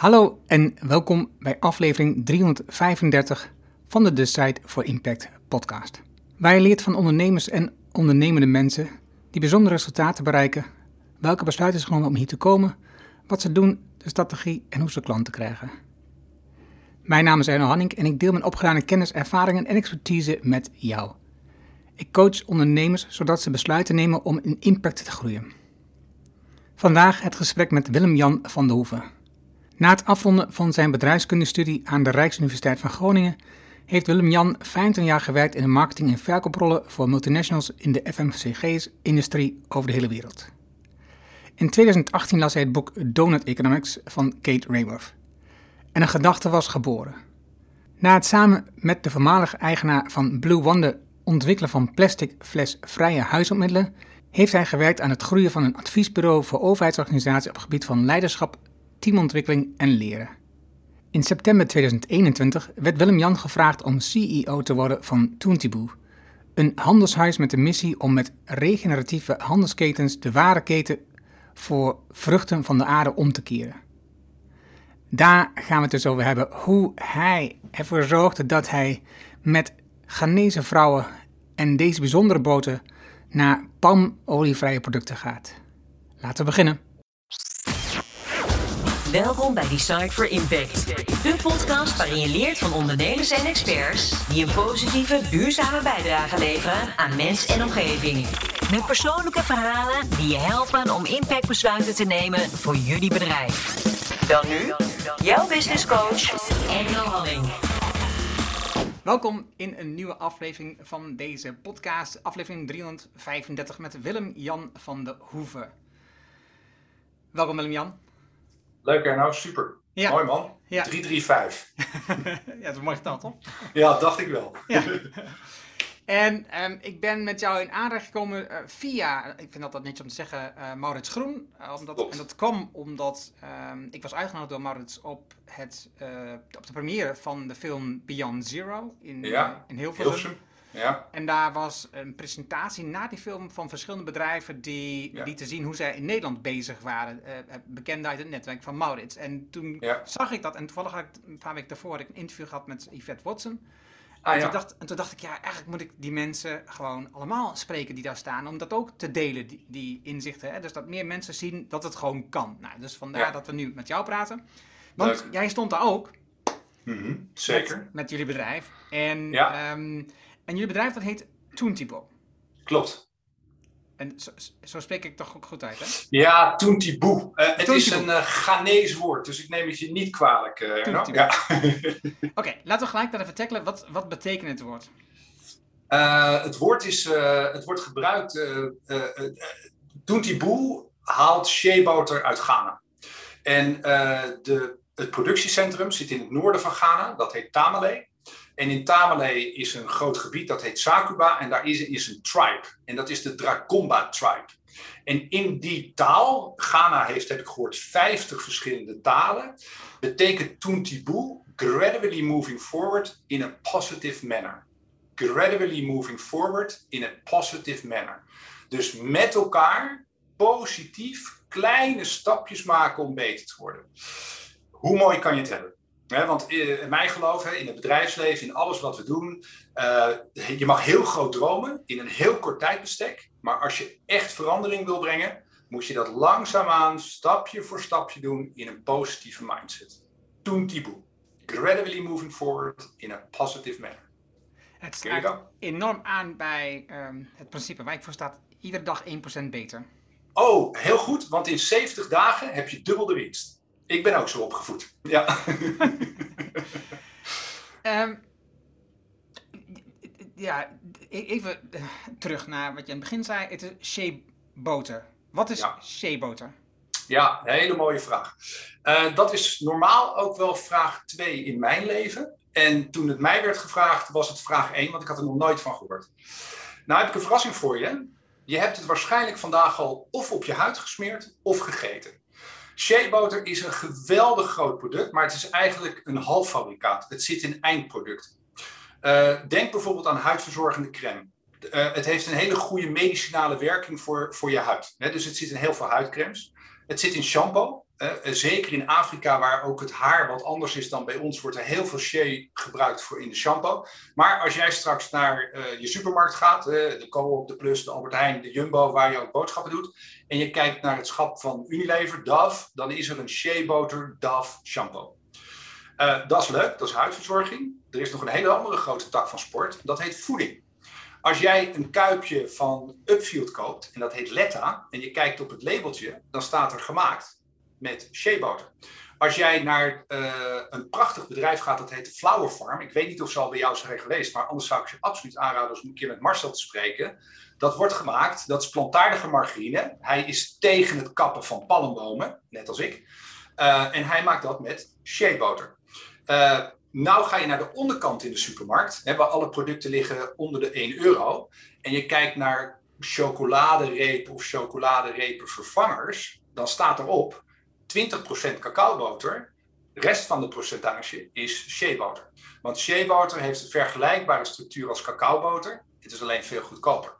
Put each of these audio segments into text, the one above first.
Hallo en welkom bij aflevering 335 van de Site for Impact podcast. Waar leert van ondernemers en ondernemende mensen die bijzondere resultaten bereiken, welke besluiten ze genomen om hier te komen, wat ze doen, de strategie en hoe ze klanten krijgen. Mijn naam is Erno Hanning en ik deel mijn opgedane kennis, ervaringen en expertise met jou. Ik coach ondernemers zodat ze besluiten nemen om in impact te groeien. Vandaag het gesprek met Willem-Jan van de Hoeven. Na het afronden van zijn bedrijfskundestudie aan de Rijksuniversiteit van Groningen heeft Willem-Jan 15 jaar gewerkt in de marketing- en verkooprollen voor multinationals in de FMCG-industrie over de hele wereld. In 2018 las hij het boek Donut Economics van Kate Raworth. En een gedachte was geboren. Na het samen met de voormalige eigenaar van Blue Wonder ontwikkelen van plastic flesvrije huisopmiddelen, heeft hij gewerkt aan het groeien van een adviesbureau voor overheidsorganisaties op het gebied van leiderschap, teamontwikkeling en leren. In september 2021 werd Willem-Jan gevraagd om CEO te worden van Toontiboe, een handelshuis met de missie om met regeneratieve handelsketens de ware keten voor vruchten van de aarde om te keren. Daar gaan we het dus over hebben hoe hij ervoor zorgde dat hij met Ghanese vrouwen en deze bijzondere boten naar palmolievrije producten gaat. Laten we beginnen. Welkom bij Decide for Impact, de podcast waarin je leert van ondernemers en experts die een positieve, duurzame bijdrage leveren aan mens en omgeving. Met persoonlijke verhalen die je helpen om impactbesluiten te nemen voor jullie bedrijf. Dan nu, jouw business coach, Engel Halling. Welkom in een nieuwe aflevering van deze podcast, aflevering 335 met Willem-Jan van de Hoeven. Welkom Willem-Jan. Leuk nou super. Ja. Mooi man. Ja. 335. ja, dat is mooi geteld, toch? Ja, dacht ik wel. Ja. En ehm, ik ben met jou in aanraking gekomen eh, via, ik vind dat dat netjes om te zeggen, eh, Maurits Groen. Eh, omdat, Klopt. en dat kwam omdat ehm, ik was uitgenodigd door Maurits op, het, op de première van de film Beyond Zero in, Ja, in Hilversum. Hilversum. Ja, En daar was een presentatie na die film van verschillende bedrijven die Ja. lieten zien hoe zij in Nederland bezig waren. eh bekend uit het netwerk van Maurits. En toen Ja. zag ik dat en toevallig had ik een paar weken daarvoor had ik een interview gehad met Yvette Watson. ah, en, toen dacht, en toen dacht ik, ja, eigenlijk moet ik die mensen gewoon allemaal spreken die daar staan. Om dat ook te delen, die, die inzichten. Hè? Dus dat meer mensen zien dat het gewoon kan. Nou, dus vandaar dat we nu met jou praten. Want Leuk. jij stond daar ook Mhm, Zeker. met, met jullie bedrijf. En, Ja. ehm, en jullie bedrijf dat heet Toontibo. Klopt. En zo, zo spreek ik toch ook goed uit, hè? Ja, Toontiboe. Eh het is een Ghanese woord, dus ik neem het je niet kwalijk. Toontiboe. ja. Oké, laten we gelijk dan even tackelen. Wat, wat betekent het woord? Het woord is, het wordt gebruikt. eh, Toontiboe haalt sheeboter uit Ghana. En de, het productiecentrum zit in het noorden van Ghana, dat heet Tamale. En in Tamale is een groot gebied, dat heet Sakuba. En daar is, is een tribe. En dat is de Drakomba tribe. En in die taal, Ghana heeft, heb ik gehoord, 50 verschillende talen, betekent Tuntibu gradually moving forward in a positive manner. Gradually moving forward in a positive manner. Dus met elkaar positief kleine stapjes maken om beter te worden. Hoe mooi kan je het hebben? Hè, want eh, in mijn geloof, hè, in het bedrijfsleven, in alles wat we doen, eh, je mag heel groot dromen in een heel kort tijdbestek. Maar als je echt verandering wil brengen, moet je dat langzaamaan, stapje voor stapje doen in een positieve mindset. Toontiboe. Gradually moving forward in a positive manner. Het sluit enorm aan bij ehm, het principe waar ik voor staat. Iedere dag 1% beter. Oh, heel goed, want in 70 dagen heb je dubbel de winst. Ik ben ook zo opgevoed. Ja. Ehm, ja, e- even eh, terug naar wat je in het begin zei. Het is shea boter. Wat is Ja. shea boter? Ja, een hele mooie vraag. Eh, dat is normaal ook wel vraag 2 in mijn leven. En toen het mij werd gevraagd, was het vraag 1, want ik had er nog nooit van gehoord. Nou heb ik een verrassing voor je. Je hebt het waarschijnlijk vandaag al of op je huid gesmeerd of gegeten. Sheeboter is een geweldig groot product, maar het is eigenlijk een halffabrikaat. Het zit in eindproducten. Eh, denk bijvoorbeeld aan huidverzorgende crème. Eh, het heeft een hele goede medicinale werking voor, voor je huid. Dus het zit in heel veel huidcremes. Het zit in shampoo. Zeker in Afrika, waar ook het haar wat anders is dan bij ons, wordt er heel veel shea gebruikt voor in de shampoo. Maar als jij straks naar je supermarkt gaat, de Coop, de Plus, de Albert Heijn, de Jumbo, waar je ook boodschappen doet, en je kijkt naar het schap van Unilever, Dove, dan is er een shea boter Dove shampoo. dat is leuk, dat is huidverzorging. Er is nog een hele andere grote tak van sport, dat heet voeding. Als jij een kuipje van Upfield koopt, en dat heet Letta, en je kijkt op het labeltje, dan staat er gemaakt met sheaboter. Als jij naar uh, een prachtig bedrijf gaat, dat heet Flower Farm. Ik weet niet of ze al bij jou zijn geweest, maar anders zou ik je absoluut aanraden om een keer met Marcel te spreken. Dat wordt gemaakt, dat is plantaardige margarine. Hij is tegen het kappen van palmbomen, net als ik. Uh, en hij maakt dat met sheaboter. Uh, nou ga je naar de onderkant in de supermarkt, waar alle producten liggen onder de 1 euro. En je kijkt naar chocoladerepen of chocoladerepenvervangers. Dan staat erop 20% cacaoboter. De rest van de percentage is sheaboter. Want sheaboter heeft een vergelijkbare structuur als cacaoboter. Het is alleen veel goedkoper.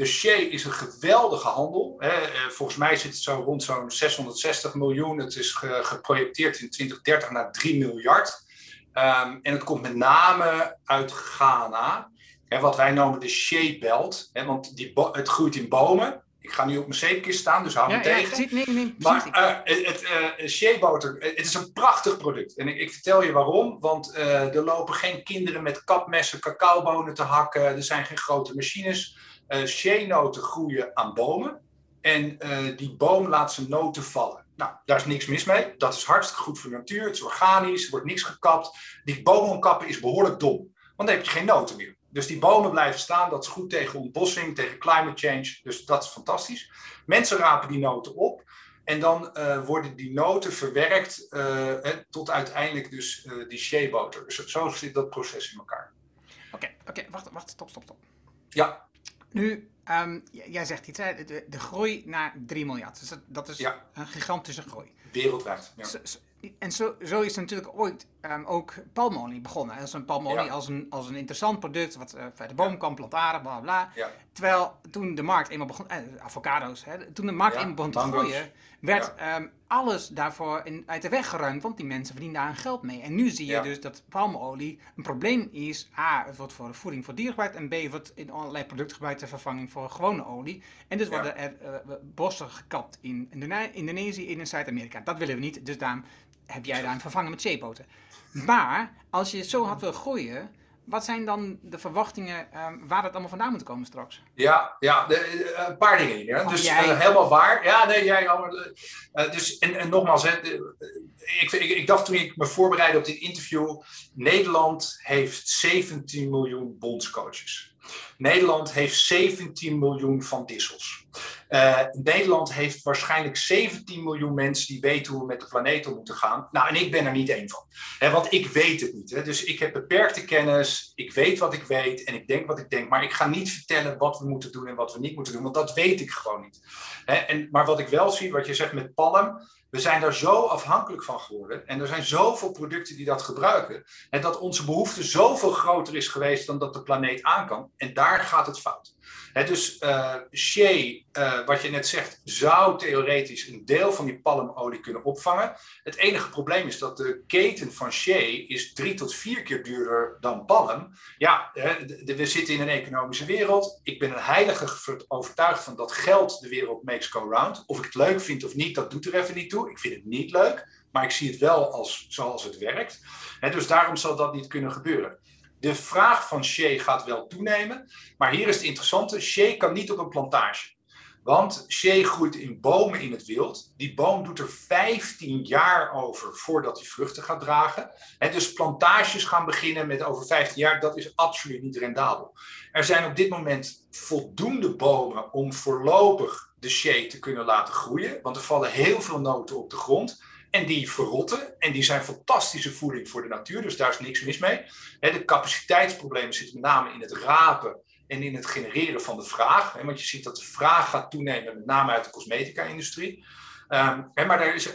Dus shea is een geweldige handel. Eh, volgens mij zit het zo rond zo'n 660 miljoen. Het is geprojecteerd in 2030 naar 3 miljard. Um, en het komt met name uit Ghana, wat wij noemen de shea belt. Want het groeit in bomen. Ik ga nu op mijn zeepkist staan, dus hou me ja, tegen. Nee, nee, maar uh, het uh, het is een prachtig product. En ik, ik vertel je waarom. Want uh, er lopen geen kinderen met kapmessen cacaobonen te hakken. Er zijn geen grote machines. shea-noten groeien aan bomen. En die boom laat zijn noten vallen. Nou, daar is niks mis mee. Dat is hartstikke goed voor de natuur. Het is organisch, er wordt niks gekapt. Die bomen kappen is behoorlijk dom, want dan heb je geen noten meer. Dus die bomen blijven staan. Dat is goed tegen ontbossing, tegen climate change. Dus dat is fantastisch. Mensen rapen die noten op. En dan uh, worden die noten verwerkt uh, tot uiteindelijk dus uh, die sheaboter. Dus zo zit dat proces in elkaar. Oké, oké, wacht, wacht, stop, stop, stop. Ja. Nu, um, jij zegt iets, hè? De, de, groei naar 3 miljard. Dus dat, dat is ja. een gigantische groei. Wereldwijd. Ja. En zo, zo is natuurlijk ooit um, ook palmolie begonnen. Als een palmolie ja. als, een, als een interessant product, wat uh, de boom kan plantaren, bla bla. Terwijl toen de markt eenmaal begon, eh, avocado's, hè, toen de markt eenmaal begon te groeien, werd um, alles daarvoor in, uit de weg geruimd, want die mensen verdienen daar geld mee. En nu zie je dus dat palmolie een probleem is. A, het wordt voor de voeding voor dieren gebruikt. En B, wordt in allerlei producten gebruikt ter vervanging voor gewone olie. En dus worden er uh, bossen gekapt in Indonesië en in Zuid-Amerika. Dat willen we niet, dus daarom heb jij daar een vervangen met zeepoten. Maar als je het zo hard wil groeien, wat zijn dan de verwachtingen um, waar het allemaal vandaan moet komen straks? Ja, ja de, uh, een paar dingen hier. Dus uh, helemaal waar. Ja, nee, jij. Uh, dus, en, en nogmaals, hè, ik, ik, ik, dacht toen ik me voorbereidde op dit interview: Nederland heeft 17 miljoen bondscoaches. Nederland heeft 17 miljoen van dissels. Uh, Nederland heeft waarschijnlijk 17 miljoen mensen die weten hoe we met de planeet om moeten gaan. Nou, en ik ben er niet één van. Hè, want ik weet het niet. Hè. Dus ik heb beperkte kennis. Ik weet wat ik weet en ik denk wat ik denk. Maar ik ga niet vertellen wat we moeten doen en wat we niet moeten doen. Want dat weet ik gewoon niet. Hè, en, maar wat ik wel zie, wat je zegt met palm. We zijn daar zo afhankelijk van geworden. En er zijn zoveel producten die dat gebruiken. En dat onze behoefte zoveel groter is geweest dan dat de planeet aan kan. En daar gaat het fout dus uh, shea, uh, wat je net zegt, zou theoretisch een deel van die palmolie kunnen opvangen. Het enige probleem is dat de keten van shea is drie tot vier keer duurder dan palm. Ja, we zitten in een economische wereld. Ik ben een heilige overtuigd van dat geld de wereld makes go round. Of ik het leuk vind of niet, dat doet er even niet toe. Ik vind het niet leuk, maar ik zie het wel als zoals het werkt. dus daarom zal dat niet kunnen gebeuren. De vraag van shea gaat wel toenemen, maar hier is het interessante: shea kan niet op een plantage. Want shea groeit in bomen in het wild. Die boom doet er 15 jaar over voordat hij vruchten gaat dragen. En dus plantages gaan beginnen met over 15 jaar, dat is absoluut niet rendabel. Er zijn op dit moment voldoende bomen om voorlopig de shea te kunnen laten groeien. Want er vallen heel veel noten op de grond. En die verrotten. En die zijn fantastische voeding voor de natuur. Dus daar is niks mis mee. De capaciteitsproblemen zitten met name in het rapen en in het genereren van de vraag. Want je ziet dat de vraag gaat toenemen, met name uit de cosmetica-industrie. Ehm, maar er, is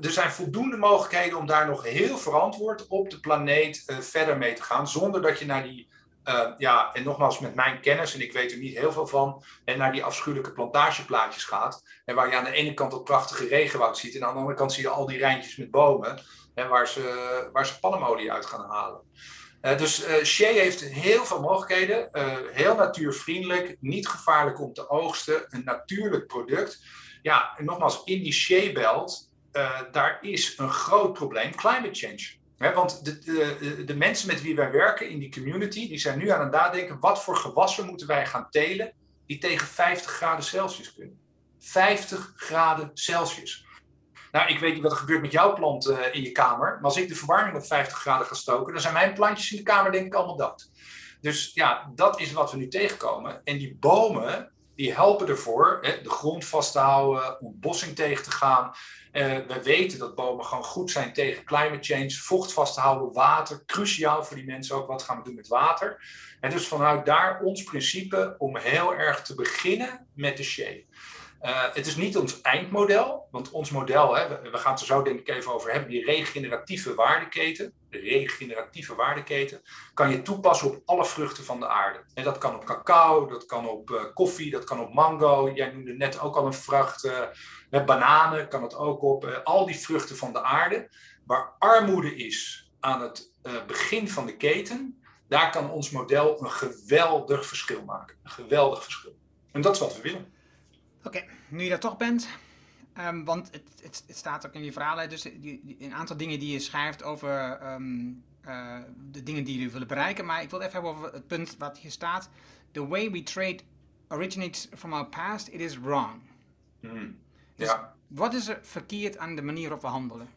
er zijn voldoende mogelijkheden om daar nog heel verantwoord op de planeet eh, verder mee te gaan. Zonder dat je naar die Uh, ja, en nogmaals, met mijn kennis, en ik weet er niet heel veel van, en naar die afschuwelijke plantageplaatjes gaat. En waar je aan de ene kant dat prachtige regenwoud ziet, en aan de andere kant zie je al die rijntjes met bomen, hè, waar, ze, waar ze palmolie uit gaan halen. Uh, dus uh, Shea heeft heel veel mogelijkheden, heel natuurvriendelijk, niet gevaarlijk om te oogsten, een natuurlijk product. Ja, en nogmaals, in die Shea-belt, daar is een groot probleem, climate change want de, de, de, mensen met wie wij werken in die community, die zijn nu aan het nadenken, wat voor gewassen moeten wij gaan telen die tegen 50 graden Celsius kunnen. 50 graden Celsius. Nou, ik weet niet wat er gebeurt met jouw plant uh, in je kamer, maar als ik de verwarming op 50 graden ga stoken, dan zijn mijn plantjes in de kamer denk ik allemaal dood. Dus ja, dat is wat we nu tegenkomen. En die bomen, die helpen ervoor hè, de grond vast te houden, ontbossing tegen te gaan. Uh, we weten dat bomen gewoon goed zijn tegen climate change, vocht vast te houden, water, cruciaal voor die mensen ook. Wat gaan we doen met water? En dus vanuit daar ons principe om heel erg te beginnen met de shade. Uh, het is niet ons eindmodel, want ons model, hè, we, gaan het er zo denk ik even over hebben, die regeneratieve waardeketen, de regeneratieve waardeketen, kan je toepassen op alle vruchten van de aarde. En dat kan op cacao, dat kan op uh, koffie, dat kan op mango. Jij noemde net ook al een vrucht, uh, met bananen kan het ook op. al die vruchten van de aarde, waar armoede is aan het begin van de keten, daar kan ons model een geweldig verschil maken. Een geweldig verschil. En dat is wat we willen. Oké, nu je daar toch bent, um, want het, het, het, staat ook in je verhalen, dus die, een aantal dingen die je schrijft over um, uh, de dingen die jullie willen bereiken. Maar ik wil even hebben over het punt wat hier staat. The way we trade originates from our past, it is wrong. Hmm. Dus ja. wat is er verkeerd aan de manier waarop we handelen?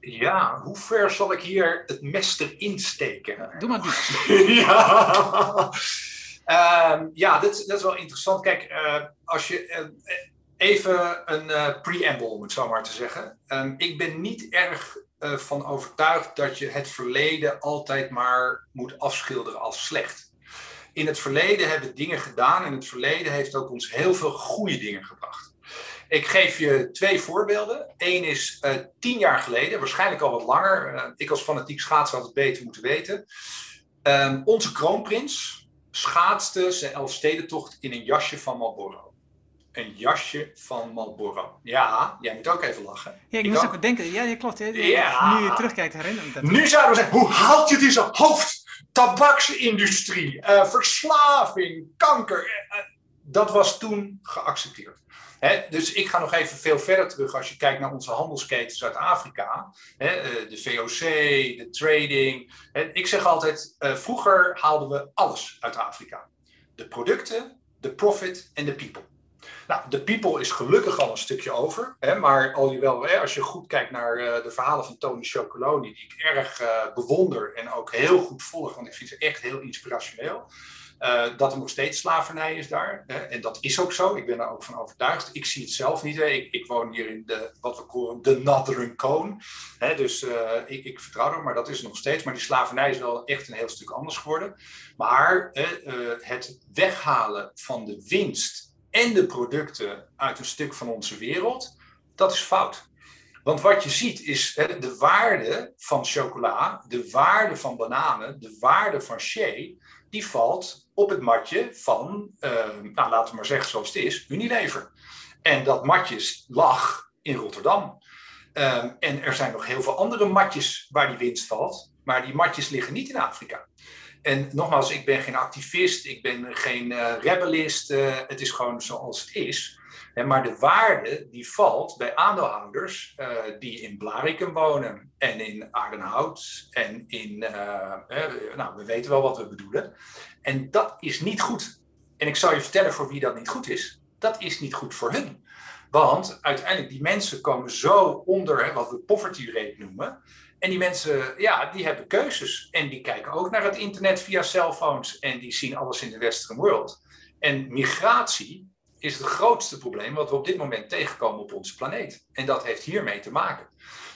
Ja, hoe ver zal ik hier het mes erin steken? Doe maar diep. ja. Um, ja, dat, dat, is wel interessant. Kijk, uh, als je uh, even een uh, preamble, om het zo maar te zeggen. Um, ik ben niet erg van overtuigd dat je het verleden altijd maar moet afschilderen als slecht. In het verleden hebben we dingen gedaan en het verleden heeft ook ons heel veel goede dingen gebracht. Ik geef je twee voorbeelden. Eén is tien jaar geleden, waarschijnlijk al wat langer. ik als fanatiek schaatser had het beter moeten weten. Um, onze kroonprins, schaatste zijn Elfstedentocht in een jasje van Marlboro. Een jasje van Marlboro. Ja, jij moet ook even lachen. Ja, ik, moest ook denken. Ja, klopt. Hè? Ja. Nu je terugkijkt, herinner ik dat. Nu zouden we zeggen, hoe haalt je deze hoofd? Tabaksindustrie, uh, verslaving, kanker. Uh, dat was toen geaccepteerd dus ik ga nog even veel verder terug als je kijkt naar onze handelsketens uit Afrika. Eh, de VOC, de trading. ik zeg altijd, uh, vroeger haalden we alles uit Afrika. De producten, de profit en de people. Nou, de people is gelukkig al een stukje over. Maar al hè, als je goed kijkt naar uh, de verhalen van Tony Chocoloni, die ik erg bewonder en ook heel goed volg, want ik vind ze echt heel inspirationeel. Uh, dat er nog steeds slavernij is daar. Hè? En dat is ook zo. Ik ben daar ook van overtuigd. Ik zie het zelf niet. Hè? Ik, ik, woon hier in de, wat we noemen, de Northern Cone. Hè? Dus uh, ik, ik, vertrouw er, maar dat is nog steeds. Maar die slavernij is wel echt een heel stuk anders geworden. Maar uh, het weghalen van de winst en de producten uit een stuk van onze wereld, dat is fout. Want wat je ziet is hè, de waarde van chocola, de waarde van bananen, de waarde van shea, die valt op het matje van, uh, nou, laten we maar zeggen zoals het is, Unilever. En dat matje lag in Rotterdam. Um, en er zijn nog heel veel andere matjes waar die winst valt, maar die matjes liggen niet in Afrika. En nogmaals, ik ben geen activist, ik ben geen uh, rebellist, uh, het is gewoon zoals het is. Maar de waarde die valt bij aandeelhouders uh, die in Blarikum wonen en in Aardenhout en in, nou we weten wel wat we bedoelen. En dat is niet goed. En ik zal je vertellen voor wie dat niet goed is. Dat is niet goed voor hun. Want uiteindelijk, die mensen komen zo onder hè, wat we poverty rate noemen. En die mensen, ja, die hebben keuzes. En die kijken ook naar het internet via cellphones. En die zien alles in de western world. En migratie is het grootste probleem wat we op dit moment tegenkomen op onze planeet. En dat heeft hiermee te maken.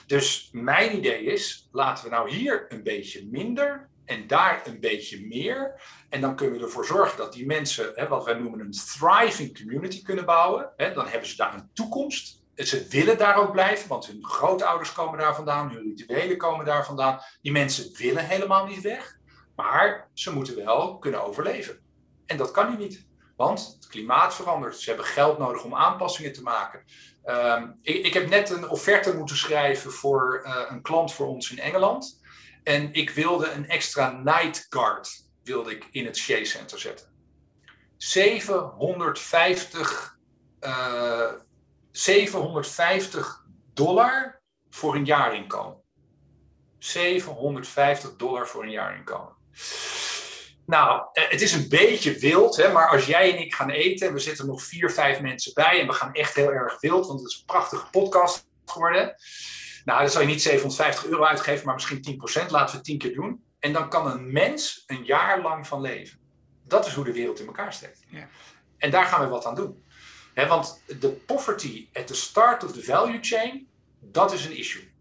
Dus mijn idee is, laten we nou hier een beetje minder en daar een beetje meer. En dan kunnen we ervoor zorgen dat die mensen, hè, wat wij noemen een thriving community kunnen bouwen. Hè, dan hebben ze daar een toekomst. Ze willen daar ook blijven, want hun grootouders komen daar vandaan, hun rituelen komen daar vandaan. Die mensen willen helemaal niet weg. Maar ze moeten wel kunnen overleven. En dat kan nu niet. Want het klimaat verandert. Ze hebben geld nodig om aanpassingen te maken. Ehm, ik, ik, heb net een offerte moeten schrijven voor uh, een klant voor ons in Engeland. En ik wilde een extra night guard wilde ik in het Shea Center zetten. 750, uh, 750 dollar voor een jaarinkomen. 750 dollar voor een jaarinkomen. Nou, eh, het is een beetje wild, hè, maar als jij en ik gaan eten, en we zitten nog vier, vijf mensen bij en we gaan echt heel erg wild, want het is een prachtige podcast geworden. Nou, dan zal je niet 750 euro uitgeven, maar misschien 10%. Laten we het 10 keer doen. En dan kan een mens een jaar lang van leven. Dat is hoe de wereld in elkaar steekt. Ja. En daar gaan we wat aan doen. want de poverty at the start of the value chain, dat is een issue.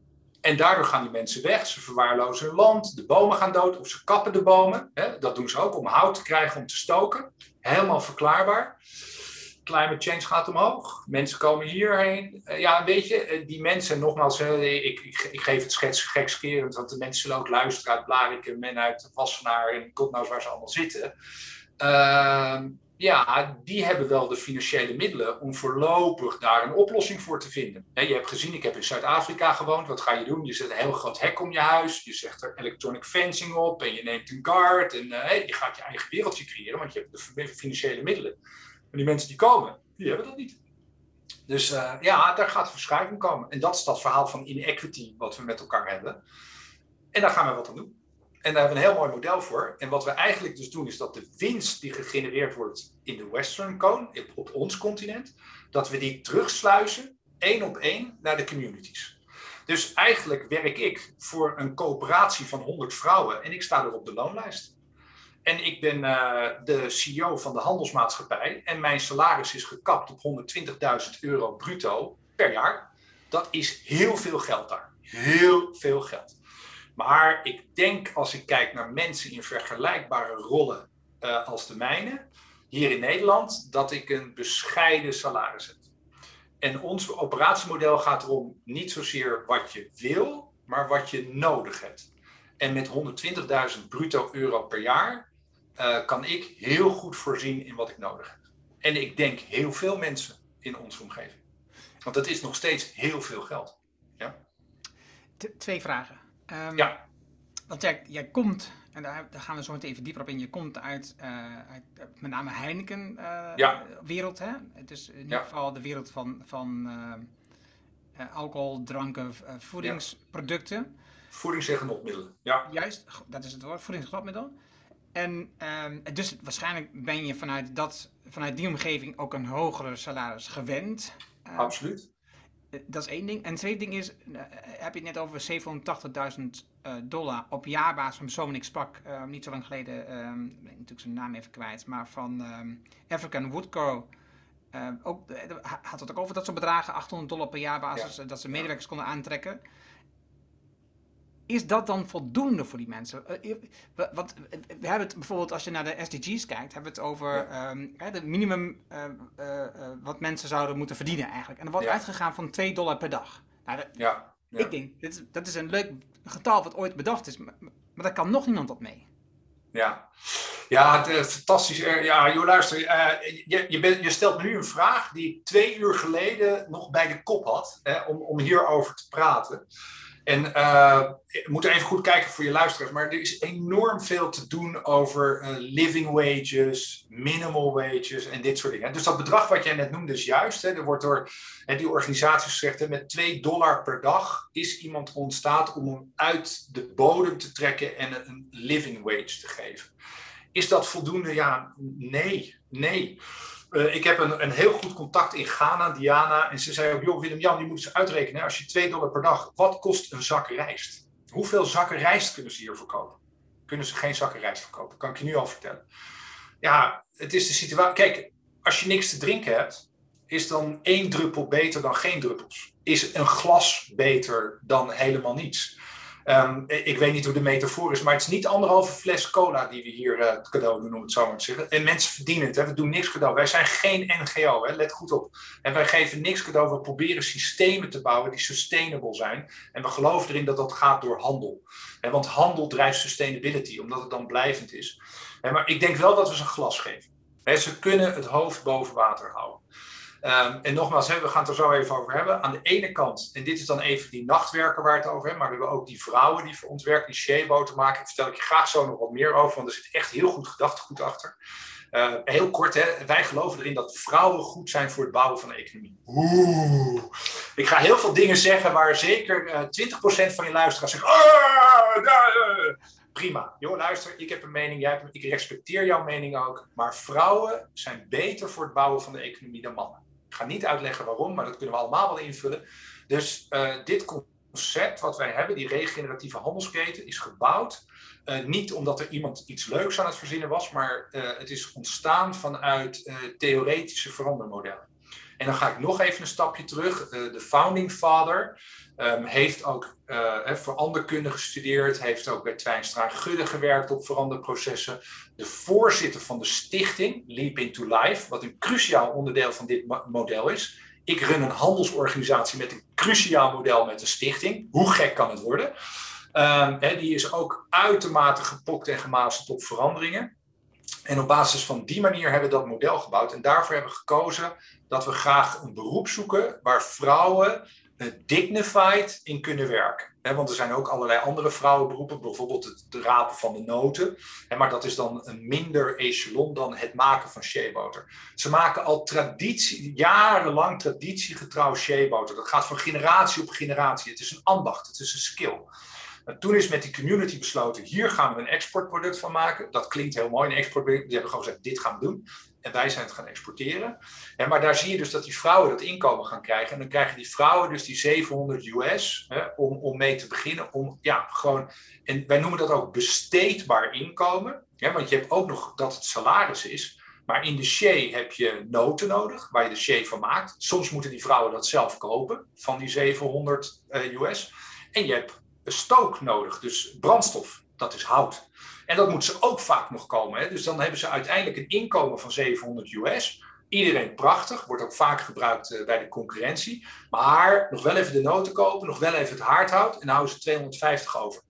En daardoor gaan die mensen weg. Ze verwaarlozen hun land. De bomen gaan dood of ze kappen de bomen. dat doen ze ook om hout te krijgen om te stoken. Helemaal verklaarbaar climate change gaat omhoog. Mensen komen hierheen. Uh, ja, weet je, uh, die mensen, nogmaals, uh, ik, ik, ik, geef het schets gekscherend, want de mensen zullen ook luisteren uit Blarikum en uit Wassenaar en god knows waar ze allemaal zitten. Ehm, ja, die hebben wel de financiële middelen om voorlopig daar een oplossing voor te vinden. je hebt gezien, ik heb in Zuid-Afrika gewoond. Wat ga je doen? Je zet een heel groot hek om je huis. Je zegt er electronic fencing op en je neemt een guard. En je gaat je eigen wereldje creëren, want je hebt de financiële middelen. En die mensen die komen, die hebben dat niet. Dus uh, ja, daar gaat verschuiving komen. En dat is dat verhaal van inequity wat we met elkaar hebben. En daar gaan we wat aan doen. En daar hebben we een heel mooi model voor. En wat we eigenlijk dus doen, is dat de winst die gegenereerd wordt in de Western Cone, op ons continent, dat we die terugsluizen, één op één, naar de communities. Dus eigenlijk werk ik voor een coöperatie van 100 vrouwen en ik sta er op de loonlijst. En ik ben uh, de CEO van de handelsmaatschappij en mijn salaris is gekapt op 120.000 euro bruto per jaar. Dat is heel veel geld daar. Heel veel geld. Maar ik denk als ik kijk naar mensen in vergelijkbare rollen uh, als de mijne, hier in Nederland, dat ik een bescheiden salaris heb. En ons operatiemodel gaat erom niet zozeer wat je wil, maar wat je nodig hebt. En met 120.000 bruto euro per jaar uh, kan ik heel goed voorzien in wat ik nodig heb. En ik denk heel veel mensen in onze omgeving. Want dat is nog steeds heel veel geld. Ja? twee vragen. Um, ja. Want jij, jij komt, en daar, daar, gaan we zo meteen even dieper op in, je komt uit, uh, uit met name Heineken-wereld. Uh, ja. Het is in ieder geval de wereld van, van alcohol, dranken, voedingsproducten. Ja. Voedingsgenotmiddelen, ja. Juist, dat is het woord, voedingsgenotmiddelen. En um, dus waarschijnlijk ben je vanuit, dat, vanuit die omgeving ook een hogere salaris gewend. Uh, Absoluut. Eh, dat is één ding. En het tweede ding is, uh, heb je het net over 780.000 dollar op jaarbasis van persoon ik sprak ehm, niet zo lang geleden, um, ik ben natuurlijk zijn naam even kwijt, maar van African Woodco. ook, had het ook over dat soort bedragen, 800 dollar per jaarbasis, ja. dat ze medewerkers konden aantrekken is dat dan voldoende voor die mensen? Uh, want we hebben het bijvoorbeeld, als je naar de SDG's kijkt, hebben we het over ja. um, de minimum uh, uh, wat mensen zouden moeten verdienen eigenlijk. En er wordt ja. uitgegaan van 2 dollar per dag. Nou, dat, ja. Ik denk, dit is, dat is een leuk getal wat ooit bedacht is, maar, maar daar kan nog niemand op mee. Ja, ja het, fantastisch. Ja, joh, luister, je, je, bent, je, stelt me nu een vraag die ik twee uur geleden nog bij de kop had, hè, om, om hierover te praten. En uh, moet even goed kijken voor je luisteraars, maar er is enorm veel te doen over uh, living wages, minimal wages en dit soort dingen. Dus dat bedrag wat jij net noemde is juist. Hè, er wordt door hè, die organisaties gezegd, met 2 dollar per dag is iemand ontstaat om hem uit de bodem te trekken en een living wage te geven. Is dat voldoende? Ja, nee, nee. Uh, ik heb een, een heel goed contact in Ghana, Diana. En ze zei ook, joh Willem-Jan, je moet eens uitrekenen. Als je 2 dollar per dag, wat kost een zak rijst? Hoeveel zakken rijst kunnen ze hier verkopen? Kunnen ze geen zakken rijst verkopen? Kan ik je nu al vertellen. Ja, het is de situatie. Kijk, als je niks te drinken hebt, is dan één druppel beter dan geen druppels. Is een glas beter dan helemaal niets. Ehm, ik weet niet hoe de metafoor is, maar het is niet anderhalve fles cola die we hier uh, cadeau doen, om het zo maar te zeggen. En mensen verdienen het, hè? we doen niks cadeau. Wij zijn geen NGO, hè? let goed op. En wij geven niks cadeau, we proberen systemen te bouwen die sustainable zijn. En we geloven erin dat dat gaat door handel. Want handel drijft sustainability, omdat het dan blijvend is. Maar ik denk wel dat we ze een glas geven. Ze kunnen het hoofd boven water houden. Um, en nogmaals, hè, we gaan het er zo even over hebben. Aan de ene kant, en dit is dan even die nachtwerker waar het over hebben, maar we hebben ook die vrouwen die voor ons werken, die sheeboten maken. Daar vertel ik je graag zo nog wat meer over, want er zit echt heel goed gedachtegoed achter. Uh, heel kort, hè, wij geloven erin dat vrouwen goed zijn voor het bouwen van de economie. Oeh. Ik ga heel veel dingen zeggen waar zeker uh, eh, 20% van je luisteraars zeggen. Oh, prima. Joh, luister, ik heb een mening, jij hebt, ik respecteer jouw mening ook. Maar vrouwen zijn beter voor het bouwen van de economie dan mannen. Ik ga niet uitleggen waarom, maar dat kunnen we allemaal wel invullen. Dus uh, dit concept wat wij hebben, die regeneratieve handelsketen, is gebouwd. Uh, niet omdat er iemand iets leuks aan het verzinnen was, maar uh, het is ontstaan vanuit theoretische verandermodellen. En dan ga ik nog even een stapje terug. de founding father Um, heeft ook uh, veranderkunde gestudeerd, heeft ook bij Twijnstra Gudde gewerkt op veranderprocessen. De voorzitter van de stichting Leap into Life, wat een cruciaal onderdeel van dit model is. Ik run een handelsorganisatie met een cruciaal model met een stichting. Hoe gek kan het worden? Um, die is ook uitermate gepokt en gemasterd op veranderingen. En op basis van die manier hebben we dat model gebouwd. En daarvoor hebben we gekozen dat we graag een beroep zoeken waar vrouwen dignified in kunnen werken. want er zijn ook allerlei andere vrouwenberoepen, bijvoorbeeld het rapen van de noten. maar dat is dan een minder echelon dan het maken van sheeboter. Ze maken al traditie, jarenlang traditiegetrouw sheeboter. Dat gaat van generatie op generatie. Het is een ambacht, het is een skill. En toen is met die community besloten, hier gaan we een exportproduct van maken. Dat klinkt heel mooi, een exportproduct. Die hebben gewoon gezegd, dit gaan we doen. En wij zijn het gaan exporteren. En maar daar zie je dus dat die vrouwen dat inkomen gaan krijgen. En dan krijgen die vrouwen dus die 700 US hè, om, om mee te beginnen. Om, ja, gewoon, en wij noemen dat ook besteedbaar inkomen. Hè, want je hebt ook nog dat het salaris is. Maar in de shea heb je noten nodig, waar je de shea van maakt. Soms moeten die vrouwen dat zelf kopen, van die 700 uh, US. En je hebt stook nodig, dus brandstof, dat is hout. En dat moet ze ook vaak nog komen. Hè? Dus dan hebben ze uiteindelijk een inkomen van 700 US. Iedereen prachtig, wordt ook vaak gebruikt uh, bij de concurrentie. Maar nog wel even de noten kopen, nog wel even het haardhout en dan houden ze 250 over.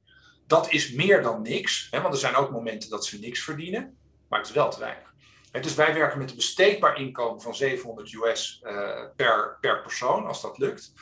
Dat is meer dan niks, hè? want er zijn ook momenten dat ze niks verdienen, maar het is wel te weinig. dus wij werken met een besteedbaar inkomen van 700 US uh, per, per persoon, als dat lukt.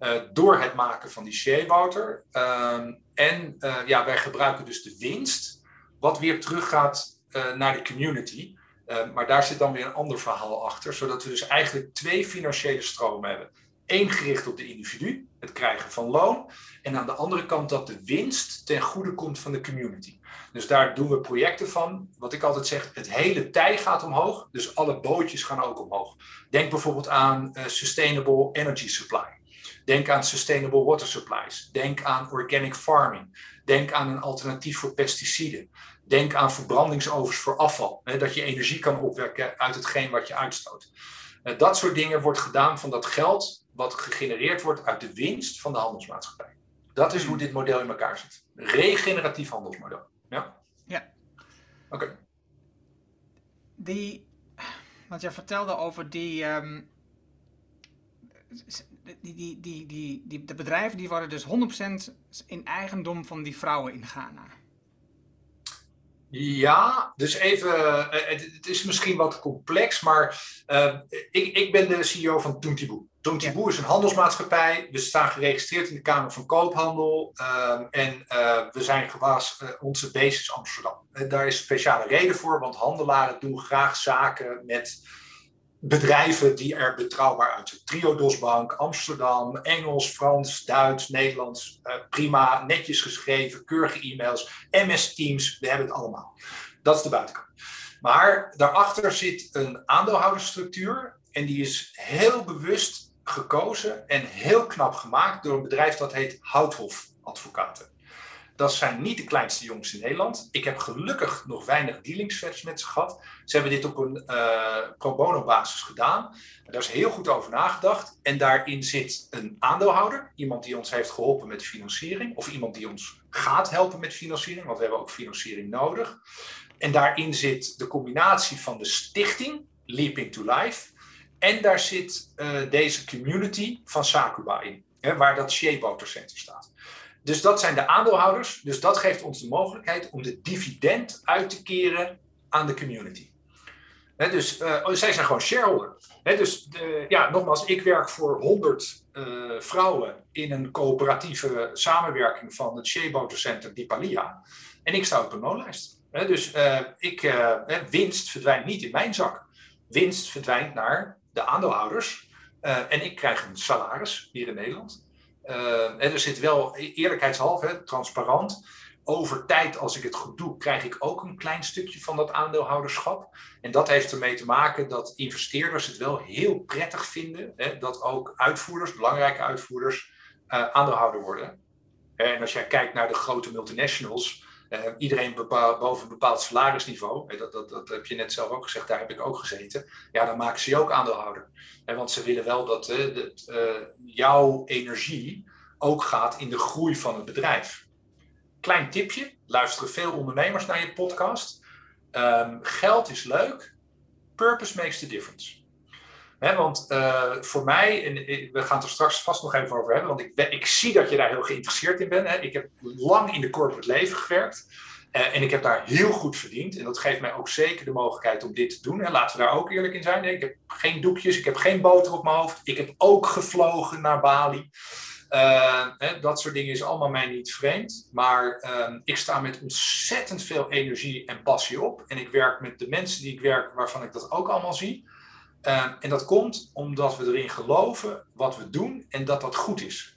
Uh, door het maken van die sheeboter. Uh, en uh, ja, wij gebruiken dus de winst wat weer teruggaat uh, naar de community. Uh, maar daar zit dan weer een ander verhaal achter, zodat we dus eigenlijk twee financiële stromen hebben. Eén gericht op de individu, het krijgen van loon. En aan de andere kant dat de winst ten goede komt van de community. Dus daar doen we projecten van. Wat ik altijd zeg, het hele tij gaat omhoog. Dus alle bootjes gaan ook omhoog. Denk bijvoorbeeld aan uh, Sustainable Energy Supply. Denk aan Sustainable Water Supplies. Denk aan Organic Farming. Denk aan een alternatief voor pesticiden. Denk aan verbrandingsovens voor afval. Hè, dat je energie kan opwekken uit hetgeen wat je uitstoot. Uh, dat soort dingen wordt gedaan van dat geld wat gegenereerd wordt uit de winst van de handelsmaatschappij. Dat is hoe dit model in elkaar zit. Regeneratief handelsmodel. Ja? Ja. Oké. Die, wat jij vertelde over die, um, die, die, die, die, die, de bedrijven die worden dus 100% in eigendom van die vrouwen in Ghana. Ja, dus even, uh, het, is misschien wat complex, maar uh, ik, ik ben de CEO van. Toontiboe ja. is een handelsmaatschappij. We staan geregistreerd in de Kamer van Koophandel. Uh, en we zijn gewaas, onze base is Amsterdam. daar is een speciale reden voor, want handelaren doen graag zaken met bedrijven die er betrouwbaar uitzien. Triodos Bank, Amsterdam, Engels, Frans, Duits, Nederlands. Uh, prima, netjes geschreven, keurige e-mails, MS Teams, we hebben het allemaal. Dat is de buitenkant. Maar daarachter zit een aandeelhoudersstructuur en die is heel bewust gekozen en heel knap gemaakt door een bedrijf dat heet Houthof Advocaten. Dat zijn niet de kleinste jongens in Nederland. Ik heb gelukkig nog weinig dealingsvets met ze gehad. Ze hebben dit op een uh, pro bono basis gedaan. Daar is heel goed over nagedacht. En daarin zit een aandeelhouder. Iemand die ons heeft geholpen met financiering. Of iemand die ons gaat helpen met financiering. Want we hebben ook financiering nodig. En daarin zit de combinatie van de stichting, Leaping to Life. En daar zit uh, deze community van Sakuba in. Hè, waar dat Shea Center staat. Dus dat zijn de aandeelhouders. Dus dat geeft ons de mogelijkheid om de dividend uit te keren aan de community. dus uh, zij zijn gewoon shareholder. dus ja, nogmaals, ik werk voor 100 uh, eh, vrouwen in een coöperatieve samenwerking van het Shea Center Dipalia. En ik sta op een loonlijst. dus uh, ik, winst verdwijnt niet in mijn zak. Winst verdwijnt naar de aandeelhouders. en ik krijg een salaris hier in Nederland. Uh, er zit wel eerlijkheidshalve, transparant. Over tijd, als ik het goed doe, krijg ik ook een klein stukje van dat aandeelhouderschap. En dat heeft ermee te maken dat investeerders het wel heel prettig vinden hè, dat ook uitvoerders, belangrijke uitvoerders, uh, aandeelhouder worden. En als jij kijkt naar de grote multinationals, uh, iedereen boven een bepaald salarisniveau, dat, dat, dat heb je net zelf ook gezegd, daar heb ik ook gezeten, ja, dan maken ze je ook aandeelhouder. Want ze willen wel dat uh, jouw energie ook gaat in de groei van het bedrijf. Klein tipje, luisteren veel ondernemers naar je podcast. Um, geld is leuk, purpose makes the difference. Want uh, voor mij, en we gaan het er straks vast nog even over hebben, want ik, ik zie dat je daar heel geïnteresseerd in bent. Ik heb lang in de corporate leven gewerkt uh, en ik heb daar heel goed verdiend. En dat geeft mij ook zeker de mogelijkheid om dit te doen. En laten we daar ook eerlijk in zijn. Ik heb geen doekjes, ik heb geen boter op mijn hoofd. Ik heb ook gevlogen naar Bali. Dat soort dingen is allemaal mij niet vreemd. Maar ehm, ik sta met ontzettend veel energie en passie op. En ik werk met de mensen die ik werk, waarvan ik dat ook allemaal zie. Ehm, en dat komt omdat we erin geloven wat we doen en dat dat goed is.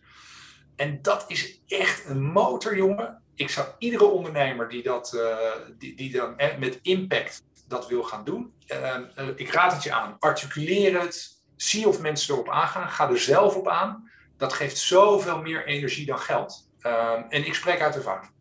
En dat is echt een motor, jongen. Ik zou iedere ondernemer die, dat, uh, die, die dan eh, met impact dat wil gaan doen, uh, ik raad het je aan. Articuleer het. Zie of mensen erop aangaan. Ga er zelf op aan. Dat geeft zoveel meer energie dan geld. Ehm, en ik spreek uit ervaring.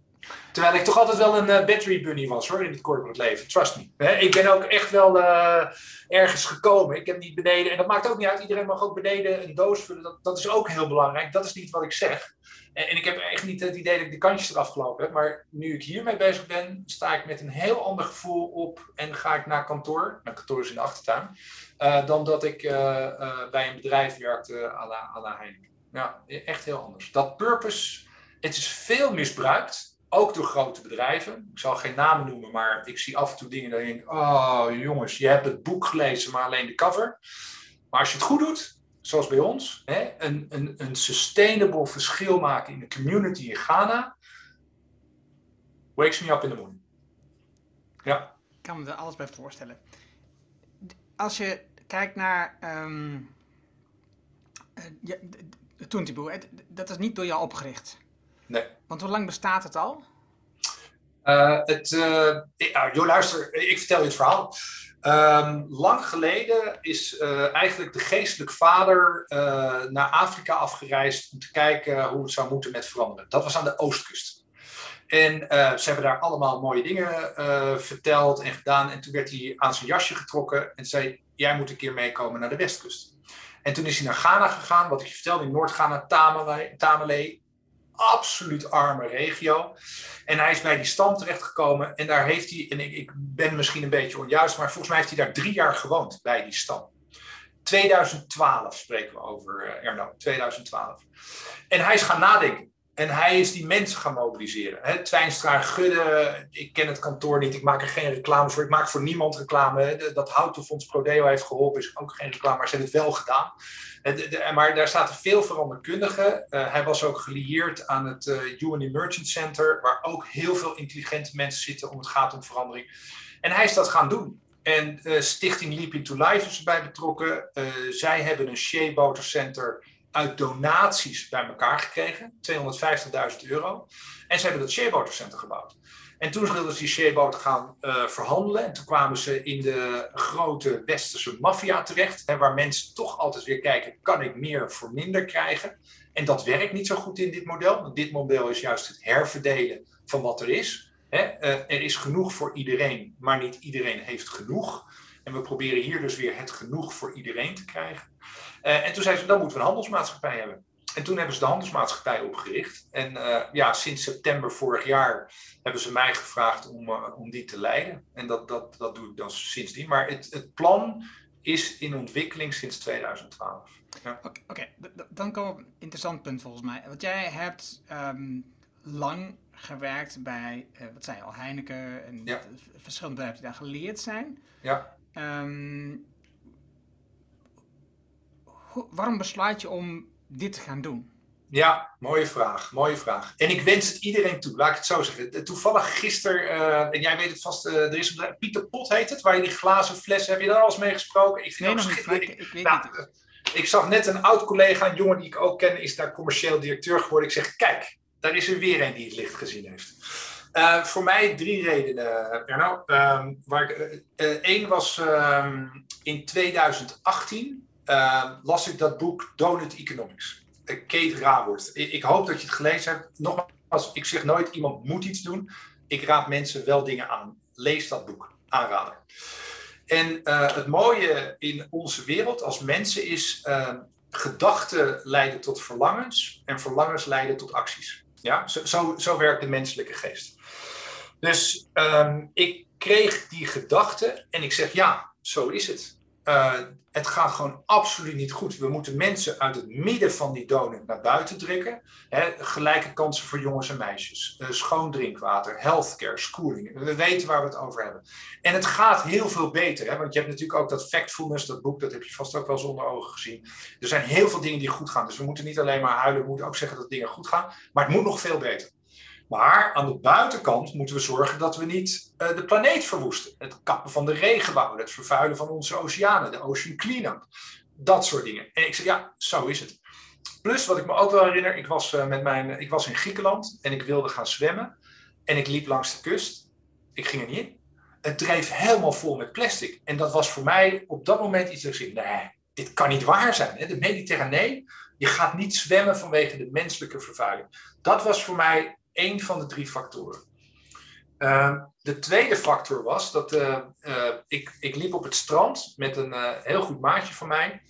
Terwijl ik toch altijd wel een uh, battery bunny was hoor, in het corporate leven. Trust me. ik ben ook echt wel uh, ergens gekomen. Ik heb niet beneden, en dat maakt ook niet uit, iedereen mag ook beneden een doos vullen. Dat, dat is ook heel belangrijk. Dat is niet wat ik zeg. En, en, ik heb echt niet het idee dat ik de kantjes eraf gelopen heb. Maar nu ik hiermee bezig ben, sta ik met een heel ander gevoel op en ga ik naar kantoor. Mijn kantoor is in de achtertuin. Uh, dan dat ik bij een bedrijf werkte à la, Heineken. Ja, echt heel anders. Dat purpose, het is veel misbruikt ook door grote bedrijven. Ik zal geen namen noemen, maar ik zie af en toe dingen dat ik denk: oh jongens, je hebt het boek gelezen, maar alleen de cover. Maar als je het goed doet, zoals bij ons, hè, een, een, een sustainable verschil maken in de community in Ghana, wakes me up in the morning. Ja. Ik kan me er alles bij voorstellen. Als je kijkt naar um, ja, dat is niet door jou opgericht. Nee. Want hoe lang bestaat het al? Uh, het, uh, luister, ik vertel je het verhaal. Um, lang geleden is uh, eigenlijk de geestelijk vader naar Afrika afgereisd om te kijken hoe het zou moeten met veranderen. Dat was aan de oostkust. En ze hebben daar allemaal mooie dingen verteld en gedaan. En toen werd hij aan zijn jasje getrokken en zei: Jij moet een keer meekomen naar de westkust. En toen is hij naar Ghana gegaan, wat ik je vertelde, in Noord-Ghana, Tamale, absoluut arme regio. En hij is bij die stam terechtgekomen en daar heeft hij, en ik, ik, ben misschien een beetje onjuist, maar volgens mij heeft hij daar drie jaar gewoond bij die stam. 2012 spreken we over, uh, Erno, 2012. En hij is gaan nadenken. En hij is die mensen gaan mobiliseren. He, Twijnstra, Gudde, ik ken het kantoor niet, ik maak er geen reclame voor. Ik maak voor niemand reclame. Dat Houtenfonds Prodeo heeft geholpen, is ook geen reclame, maar ze hebben het wel gedaan. Maar daar zaten veel veranderkundigen. Uh, hij was ook gelieerd aan het uh, UN Emergent Center, waar ook heel veel intelligente mensen zitten om het gaat om verandering. En hij is dat gaan doen. En uh, Stichting Leaping to Life is erbij betrokken. zij hebben een Shea Boter Center uit donaties bij elkaar gekregen, 250.000 euro. En ze hebben dat Shea Center gebouwd. En toen wilden ze die Shea gaan uh, verhandelen. En toen kwamen ze in de grote westerse maffia terecht. Hè, waar mensen toch altijd weer kijken, kan ik meer voor minder krijgen? En dat werkt niet zo goed in dit model. Want dit model is juist het herverdelen van wat er is. Hè? er is genoeg voor iedereen, maar niet iedereen heeft genoeg. En we proberen hier dus weer het genoeg voor iedereen te krijgen. En toen zei ze, dan moeten we een handelsmaatschappij hebben. En toen hebben ze de handelsmaatschappij opgericht. En uh, ja, sinds september vorig jaar hebben ze mij gevraagd om, uh, om die te leiden. En dat, dat, dat doe ik dan sindsdien. Maar het, het plan is in ontwikkeling sinds 2012. Ja. Oké, okay, dan komen we op een interessant punt volgens mij. Want jij hebt um, lang gewerkt bij, uh, wat zei je al, Heineken en ja. verschillende bedrijven die daar geleerd zijn. Ja. Um, waarom besluit je om dit te gaan doen? Ja, mooie vraag, mooie vraag. En ik wens het iedereen toe, laat ik het zo zeggen. Toevallig gisteren, uh, en jij weet het vast, uh, er is een Pieter Pot heet het, waar je die glazen fles, heb je daar al eens mee gesproken? Ik vind nee, nog niet, ik, ik, weet nou, niet. Ik zag net een oud collega, een jongen die ik ook ken, is daar commercieel directeur geworden. Ik zeg, kijk, daar is er weer een die het licht gezien heeft. Uh, voor mij drie redenen, Erno. Waar ik, één was um, in 2018 uh, las ik dat boek Donut Economics. Uh, Kate Raworth. Ik, ik, hoop dat je het gelezen hebt. Nogmaals, ik zeg nooit iemand moet iets doen. Ik raad mensen wel dingen aan. Lees dat boek. Aanrader. En uh, het mooie in onze wereld als mensen is ehm, gedachten leiden tot verlangens en verlangens leiden tot acties. Ja, zo, zo, werkt de menselijke geest. Dus um, ik kreeg die gedachte en ik zeg ja, zo is het. Uh, het gaat gewoon absoluut niet goed. We moeten mensen uit het midden van die donut naar buiten drukken. Gelijke kansen voor jongens en meisjes. Uh, schoon drinkwater, healthcare, schooling. We weten waar we het over hebben. En het gaat heel veel beter. Hè, want je hebt natuurlijk ook dat Factfulness, dat boek, dat heb je vast ook wel zonder ogen gezien. Er zijn heel veel dingen die goed gaan. Dus we moeten niet alleen maar huilen, we moeten ook zeggen dat dingen goed gaan. Maar het moet nog veel beter. Maar aan de buitenkant moeten we zorgen dat we niet uh, de planeet verwoesten. Het kappen van de regenwouden, het vervuilen van onze oceanen, de ocean cleanup. Dat soort dingen. En ik zeg, ja, zo is het. Plus, wat ik me ook wel herinner, ik was, uh, met mijn, ik was in Griekenland en ik wilde gaan zwemmen. En ik liep langs de kust. Ik ging er niet in. Het dreef helemaal vol met plastic. En dat was voor mij op dat moment iets dat ik zei, nee, dit kan niet waar zijn. De Mediterranee, je gaat niet zwemmen vanwege de menselijke vervuiling. Dat was voor mij één van de drie factoren. Uh, de tweede factor was dat uh, uh, ik, ik liep op het strand met een eh, heel goed maatje van mij.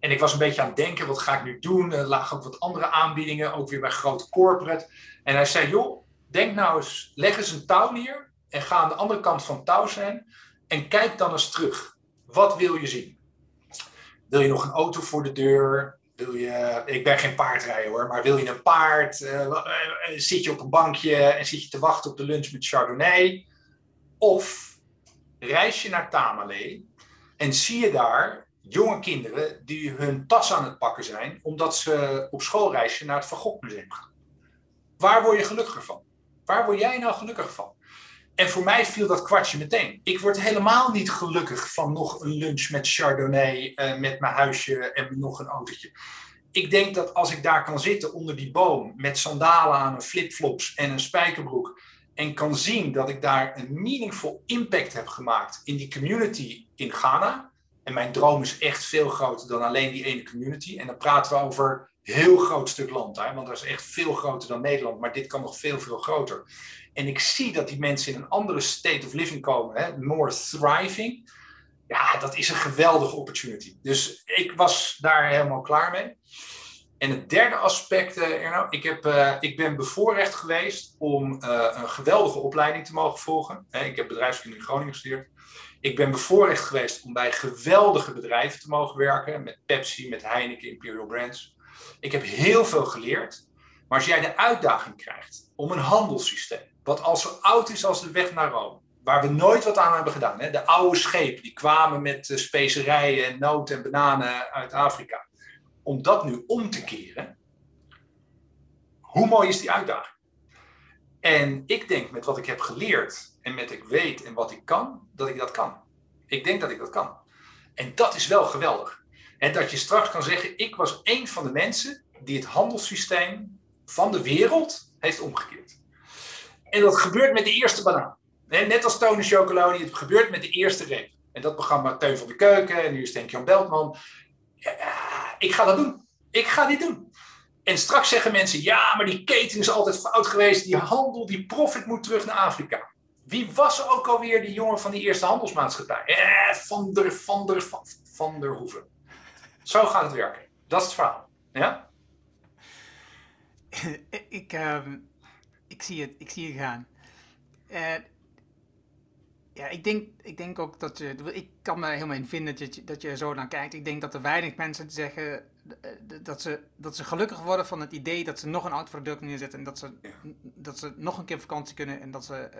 En ik was een beetje aan het denken, wat ga ik nu doen? Er lagen ook wat andere aanbiedingen, ook weer bij grote corporate. En hij zei, joh, denk nou eens, leg eens een touw neer en ga aan de andere kant van het touw zijn en kijk dan eens terug. Wat wil je zien? Wil je nog een auto voor de deur? Wil je, ik ben geen paardrijder hoor, maar wil je een paard? Uh, uh, zit je op een bankje en zit je te wachten op de lunch met Chardonnay? Of reis je naar Tamale en zie je daar jonge kinderen die hun tas aan het pakken zijn, omdat ze op schoolreisje naar het Van Gogh Museum gaan. Waar word je gelukkiger van? Waar word jij nou gelukkig van? En voor mij viel dat kwartje meteen. Ik word helemaal niet gelukkig van nog een lunch met Chardonnay, uh, met mijn huisje en nog een autootje. Ik denk dat als ik daar kan zitten onder die boom met sandalen aan en flipflops en een spijkerbroek en kan zien dat ik daar een meaningful impact heb gemaakt in die community in Ghana. En mijn droom is echt veel groter dan alleen die ene community. En dan praten we over een heel groot stuk land, hè? want dat is echt veel groter dan Nederland, maar dit kan nog veel, veel groter. En ik zie dat die mensen in een andere state of living komen, hè? more thriving. Ja, dat is een geweldige opportunity. Dus ik was daar helemaal klaar mee. En het derde aspect, uh, Erno, ik, heb, uh, ik ben bevoorrecht geweest om uh, een geweldige opleiding te mogen volgen. ik heb bedrijfskunde in Groningen gestudeerd. Ik ben bevoorrecht geweest om bij geweldige bedrijven te mogen werken. Met Pepsi, met Heineken, Imperial Brands. Ik heb heel veel geleerd. Maar als jij de uitdaging krijgt om een handelssysteem, wat al zo oud is als de weg naar Rome, waar we nooit wat aan hebben gedaan. Hè? De oude schepen die kwamen met specerijen en noten en bananen uit Afrika om dat nu om te keren, hoe mooi is die uitdaging? En ik denk met wat ik heb geleerd en met ik weet en wat ik kan, dat ik dat kan. Ik denk dat ik dat kan. En dat is wel geweldig. En dat je straks kan zeggen, ik was een van de mensen die het handelssysteem van de wereld heeft omgekeerd. En dat gebeurt met de eerste banaan. Net als Tony Chocoloni, het gebeurt met de eerste reep. En dat programma Teun van de Keuken, en nu is het Jan Beltman. Ik ga dat doen. Ik ga dit doen. En straks zeggen mensen, ja, maar die keten is altijd fout geweest. Die handel, die profit moet terug naar Afrika. Wie was ook alweer die jongen van die eerste handelsmaatschappij? Eh, van der, van der, van, van der Hoeven. Zo gaat het werken. Dat is het verhaal. Ja? ik, uh, ik, zie het, ik zie het gaan. Uh, ja, ik denk, ik denk ook dat je. Ik kan me helemaal in vinden dat je, dat je zo naar kijkt. Ik denk dat er weinig mensen zeggen eh, dat ze, dat ze gelukkig worden van het idee dat ze nog een oud product neerzetten. En dat ze, dat ze nog een keer op vakantie kunnen. En dat ze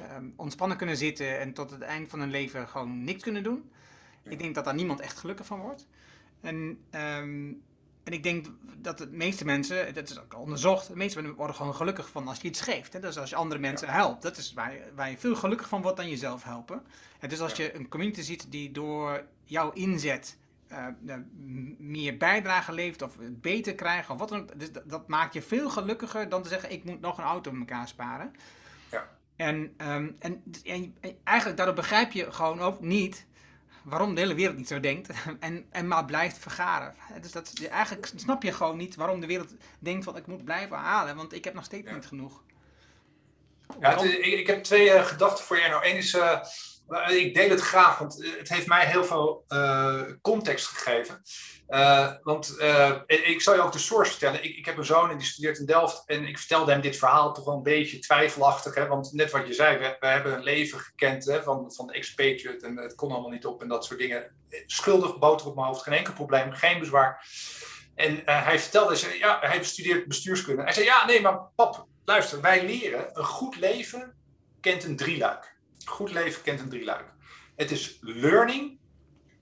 uh, um, ontspannen kunnen zitten. En tot het eind van hun leven gewoon niks kunnen doen. Ik denk dat daar niemand echt gelukkig van wordt. En um, en ik denk dat de meeste mensen, dat is ook onderzocht, de meeste mensen worden gewoon gelukkig van als je iets geeft. Hè? Dus als je andere mensen helpt. Dat is waar je, waar je veel gelukkiger van wordt dan jezelf helpen. En dus als je een community ziet die door jouw inzet uh, meer bijdrage levert of beter krijgt of wat dan ook. Dus dat, maakt je veel gelukkiger dan te zeggen ik moet nog een auto in elkaar sparen. Ja. En, um, en, en eigenlijk daardoor begrijp je gewoon ook niet waarom de hele wereld niet zo denkt en, en maar blijft vergaren. Dus dat, eigenlijk snap je gewoon niet waarom de wereld denkt van ik moet blijven halen, want ik heb nog steeds niet genoeg. Ja, ik, ik, heb twee uh, gedachten voor jij. Nou, één is, uh, ik deel het graag, want het heeft mij heel veel uh, context gegeven. Want ik zal je ook de source vertellen. Ik, ik, heb een zoon en die studeert in Delft. En ik vertelde hem dit verhaal toch wel een beetje twijfelachtig. Hè? Want net wat je zei, we, we hebben een leven gekend hè, van, van de expatriate. En het kon allemaal niet op en dat soort dingen. Schuldig, boter op mijn hoofd, geen enkel probleem, geen bezwaar. En hij vertelde, zei, ja, hij studeert bestuurskunde. Hij zei, ja, nee, maar pap, luister, wij leren, een goed leven kent een drieluik. Goed leven kent een drieluik. Het is learning,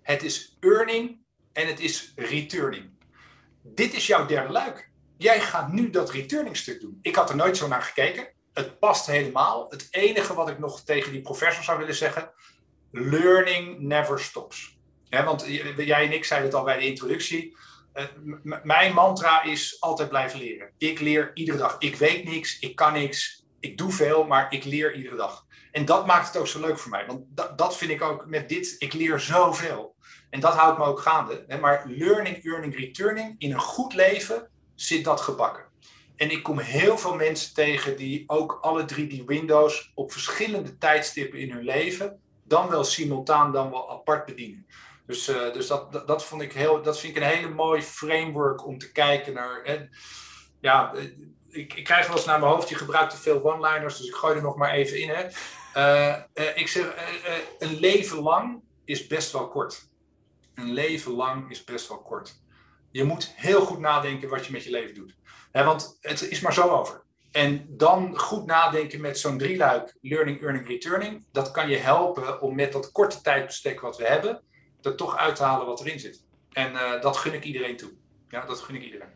het is earning en het is returning. Dit is jouw derde luik. Jij gaat nu dat returning stuk doen. Ik had er nooit zo naar gekeken. Het past helemaal. Het enige wat ik nog tegen die professor zou willen zeggen: learning never stops. want jij en ik zeiden het al bij de introductie. Uh, mijn mantra is altijd blijven leren. Ik leer iedere dag. Ik weet niks, ik kan niks, ik doe veel, maar ik leer iedere dag. En dat maakt het ook zo leuk voor mij. Want dat, dat vind ik ook met dit. Ik leer zoveel. En dat houdt me ook gaande. Maar learning, earning, returning, in een goed leven zit dat gebakken. En ik kom heel veel mensen tegen die ook alle drie die windows op verschillende tijdstippen in hun leven, dan wel simultaan, dan wel apart bedienen. Dus, uh, dus dat, dat, dat, vond ik heel, dat vind ik een hele mooi framework om te kijken naar. Hè. Ja, eh, ik, ik krijg wel eens naar mijn hoofd, je gebruikt te veel one-liners, dus ik gooi er nog maar even in. Hè. Uh, ik zeg, een leven lang is best wel kort een leven lang is best wel kort. Je moet heel goed nadenken wat je met je leven doet. want het is maar zo over. En dan goed nadenken met zo'n drieluik learning, earning, returning. Dat kan je helpen om met dat korte tijdbestek wat we hebben, er toch uit te halen wat erin zit. En dat gun ik iedereen toe. Ja, dat gun ik iedereen.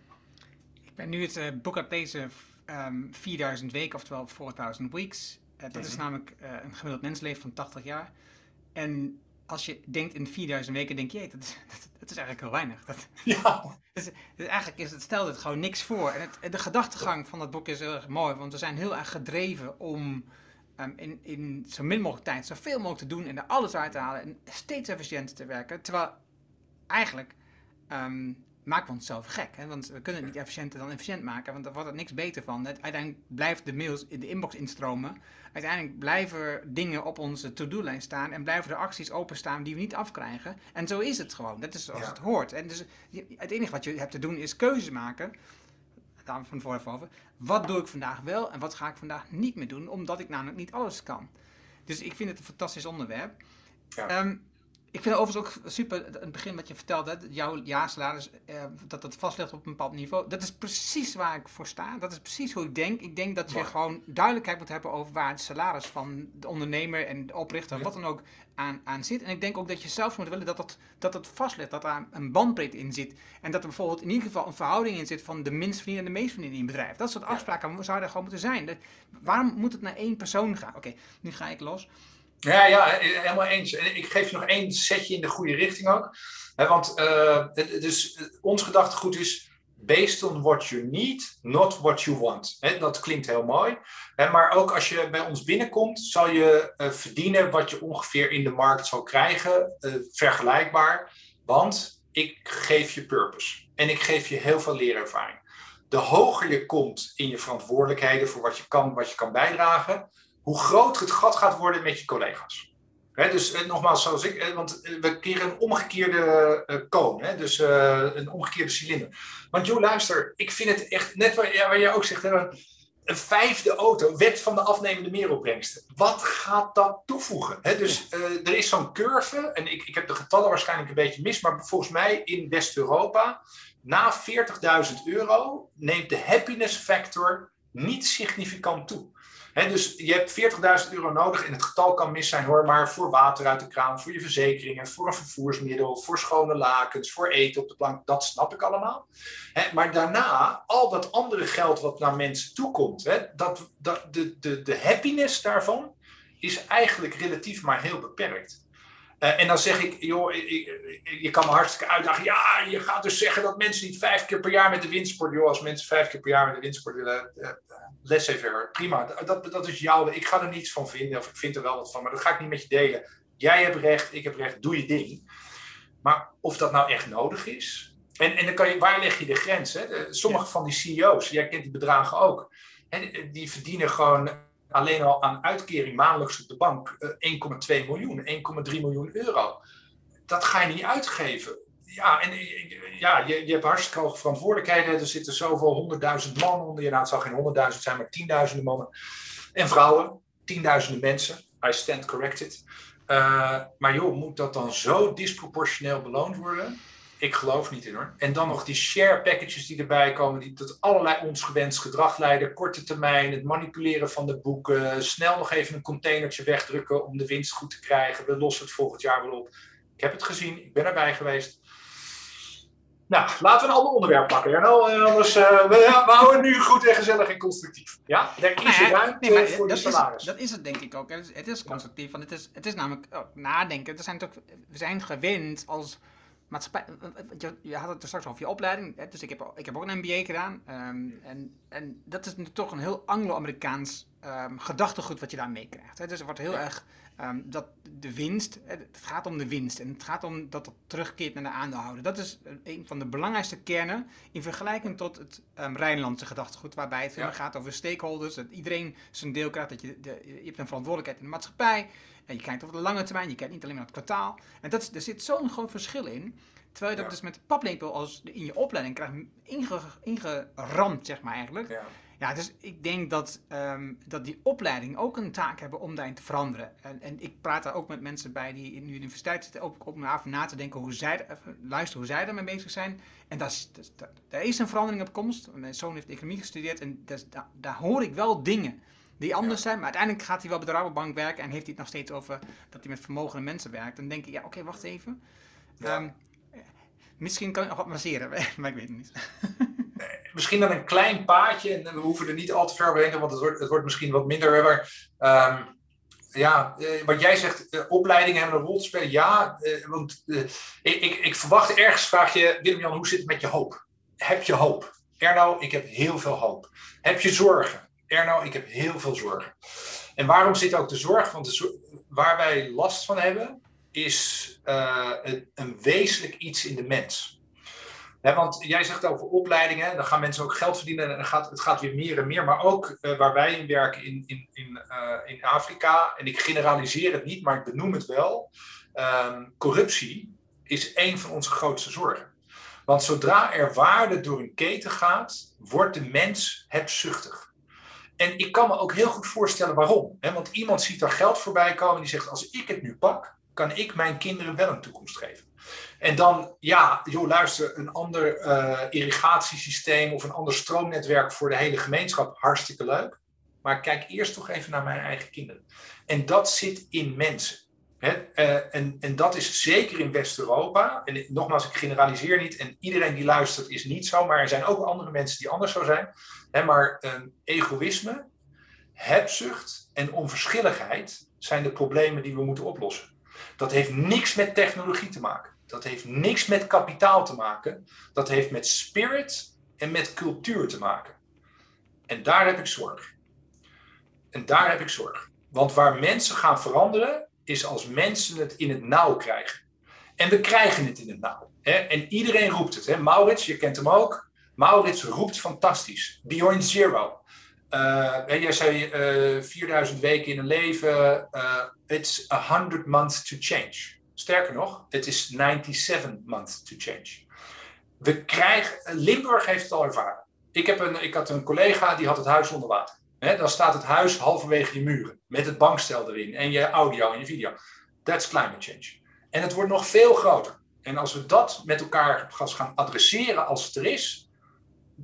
Ik ben nu het boek aan lezen, um, ehm, 4000 weken, oftewel 4000 weeks. Dat is namelijk een gemiddeld mensleven van 80 jaar. En als je denkt in 4000 weken, denk je, dat is, dat, is eigenlijk heel weinig. Dat, ja. Dus, dus, eigenlijk is het, stelt het gewoon niks voor. En het, de gedachtegang van dat boek is heel erg mooi, want we zijn heel erg gedreven om um, in, in zo min mogelijk tijd zoveel mogelijk te doen en er alles uit te halen en steeds efficiënter te werken. Terwijl eigenlijk um, maken we onszelf gek. Hè? Want we kunnen het niet efficiënter dan efficiënt maken, want daar wordt er niks beter van. Uiteindelijk blijft de mails in de inbox instromen. Uiteindelijk blijven dingen op onze to-do-lijst staan en blijven er acties openstaan die we niet afkrijgen. En zo is het gewoon. Dat is zoals het hoort. En dus het enige wat je hebt te doen is keuzes maken. Daar van voren over. Wat doe ik vandaag wel en wat ga ik vandaag niet meer doen, omdat ik namelijk niet alles kan. Dus ik vind het een fantastisch onderwerp. Ja. Ehm, ik vind het overigens ook super, het begin wat je vertelde, jouw jaarsalaris, eh, dat dat vast ligt op een bepaald niveau. Dat is precies waar ik voor sta. Dat is precies hoe ik denk. Ik denk dat je gewoon duidelijkheid moet hebben over waar het salaris van de ondernemer en de oprichter, wat dan ook, aan, aan zit. En ik denk ook dat je zelf moet willen dat het, dat vast ligt, dat er een bandbreedte in zit. En dat er bijvoorbeeld in ieder geval een verhouding in zit van de minst verdienende en de meest verdienende in een bedrijf. Dat soort afspraken zouden er gewoon moeten zijn. waarom moet het naar één persoon gaan? Oké, nu ga ik los. Ja, ja, helemaal eens. En ik geef je nog één setje in de goede richting ook. want uh, dus ons gedachtegoed is based on what you need, not what you want. dat klinkt heel mooi. maar ook als je bij ons binnenkomt, zal je verdienen wat je ongeveer in de markt zal krijgen, vergelijkbaar. Want ik geef je purpose en ik geef je heel veel leerervaring. de hoger je komt in je verantwoordelijkheden voor wat je kan, wat je kan bijdragen, hoe groter het gat gaat worden met je collega's. dus eh, nogmaals, zoals ik, eh, want eh, we keren een omgekeerde uh, koon, hè, dus een omgekeerde cilinder. Want joh, luister, ik vind het echt, net waar, ja, waar jij ook zegt, hè, een vijfde auto, wet van de afnemende meeropbrengsten. Wat gaat dat toevoegen? dus er is zo'n curve, en ik, ik heb de getallen waarschijnlijk een beetje mis, maar volgens mij in West-Europa, na 40.000 euro neemt de happiness factor niet significant toe dus je hebt 40.000 euro nodig en het getal kan mis zijn hoor, maar voor water uit de kraan, voor je verzekeringen, voor een vervoersmiddel, voor schone lakens, voor eten op de plank, dat snap ik allemaal. maar daarna, al dat andere geld wat naar mensen toekomt, dat, dat, de, de, de happiness daarvan is eigenlijk relatief maar heel beperkt. Uh, en dan zeg ik, joh, je kan me hartstikke uitdagen. Ja, je gaat dus zeggen dat mensen niet vijf keer per jaar met de winst sporten. Joh, als mensen vijf keer per jaar met de winst sporten willen, uh, laissez-faire, prima. Dat, dat is jouw, ik ga er niets van vinden, of ik vind er wel wat van, maar dat ga ik niet met je delen. Jij hebt recht, ik heb recht, doe je ding. Maar of dat nou echt nodig is, en, en dan kan je, waar leg je de grens? Hè? Sommige van die CEO's, jij kent die bedragen ook, hè, die verdienen gewoon alleen al aan uitkering maandelijks op de bank 1,2 eh, miljoen, 1,3 miljoen euro. Dat ga je niet uitgeven. Ja, en ja, je, je hebt hartstikke hoge verantwoordelijkheden. Er zitten zoveel honderdduizend man onder je. Nou, het zal geen honderdduizend zijn, maar tienduizenden mannen. En vrouwen, tienduizenden mensen. I stand corrected. Maar joh, moet dat dan zo disproportioneel beloond worden? Ik geloof niet in hoor. En dan nog die share packages die erbij komen, die tot allerlei onsgewenst gedrag leiden. Korte termijn, het manipuleren van de boeken. Snel nog even een containertje wegdrukken om de winst goed te krijgen. We lossen het volgend jaar wel op. Ik heb het gezien, ik ben erbij geweest. Nou, laten we een ander onderwerp pakken. Ja, nou, anders, uh, we, we, houden nu goed en gezellig en constructief. Ja, daar is je ruimte nee, voor de salaris. Is, dat is het denk ik ook. Het is, het is constructief, want het is, het is namelijk oh, nadenken. Er zijn toch, we zijn gewend als maatschappij. Je, je had het er straks over je opleiding. Hè, dus ik heb, ik heb ook een MBA gedaan. Um, en, en dat is toch een heel Anglo-Amerikaans um, gedachtegoed wat je daar meekrijgt. Dus er wordt heel erg um, dat de winst. Het gaat om de winst. En het gaat om dat het terugkeert naar de aandeelhouder. Dat is een van de belangrijkste kernen in vergelijking tot het Rijnlandse gedachtegoed. Waarbij het ja. gaat over stakeholders. Dat iedereen zijn deel krijgt. Dat je, de, je hebt een verantwoordelijkheid in de maatschappij. En je kijkt over de lange termijn, je kijkt niet alleen maar naar het kwartaal. En dat is, er zit zo'n groot verschil in. Terwijl je dat dus met de paplepel als in je opleiding krijgt inge, ingeramd, zeg maar eigenlijk. Ja. Ja, dus ik denk dat, um, dat die opleiding ook een taak hebben om daarin te veranderen. En, en ik praat daar ook met mensen bij die in de universiteit zitten, ook om even na te denken hoe zij, even luisteren hoe zij daarmee bezig zijn. En dat is, dat, daar is een verandering op komst. Mijn zoon heeft economie gestudeerd en daar, daar hoor ik wel dingen die anders zijn. Maar uiteindelijk gaat hij wel bij de Rabobank werken en heeft hij het nog steeds over dat hij met vermogende mensen werkt. Dan denk ik, ja, oké, wacht even. Um, misschien kan ik nog wat masseren, maar ik weet het niet. misschien dan een klein paadje, en we hoeven er niet al te ver overheen, want het wordt, het wordt misschien wat minder. Maar, um, ja, eh, wat jij zegt, uh, opleidingen hebben een rol te spelen. Ja, want ik, ik, ik, verwacht ergens, vraag je, Willem-Jan, hoe zit het met je hoop? Heb je hoop? Erno, ik heb heel veel hoop. Heb je zorgen? Erno, ik heb heel veel zorgen. En waarom zit ook de zorg? Want de waar wij last van hebben, is een, een, wezenlijk iets in de mens. want jij zegt over opleidingen, dan gaan mensen ook geld verdienen en gaat, het gaat weer meer en meer. Maar ook uh, waar wij in werken in, in, in, uh, in Afrika, en ik generaliseer het niet, maar ik benoem het wel. Ehm, corruptie is een van onze grootste zorgen. Want zodra er waarde door een keten gaat, wordt de mens hebzuchtig. En ik kan me ook heel goed voorstellen waarom. Hè? Want iemand ziet er geld voorbij komen die zegt: Als ik het nu pak, kan ik mijn kinderen wel een toekomst geven. En dan, ja, joh, luister, een ander uh, irrigatiesysteem of een ander stroomnetwerk voor de hele gemeenschap, hartstikke leuk. Maar kijk eerst toch even naar mijn eigen kinderen. En dat zit in mensen. Uh, en, en dat is zeker in West-Europa. En nogmaals, ik generaliseer niet. En iedereen die luistert is niet zo. Maar er zijn ook andere mensen die anders zo zijn. Maar uh, egoïsme, hebzucht en onverschilligheid zijn de problemen die we moeten oplossen. Dat heeft niks met technologie te maken. Dat heeft niks met kapitaal te maken. Dat heeft met spirit en met cultuur te maken. En daar heb ik zorg. En daar heb ik zorg. Want waar mensen gaan veranderen, is als mensen het in het nauw krijgen. En we krijgen het in het nauw. Hè? En iedereen roept het. Hè? Maurits, je kent hem ook. Maurits roept fantastisch. Beyond Zero. Uh, jij zei uh, 4000 weken in een leven. Uh, it's 100 months to change. Sterker nog, het is 97 months to change. We krijgen, Limburg heeft het al ervaren. Ik, heb een, ik had een collega die had het huis onder water. Dan staat het huis halverwege je muren. Met het bankstel erin. En je audio en je video. That's climate change. En het wordt nog veel groter. En als we dat met elkaar gaan adresseren als het er is,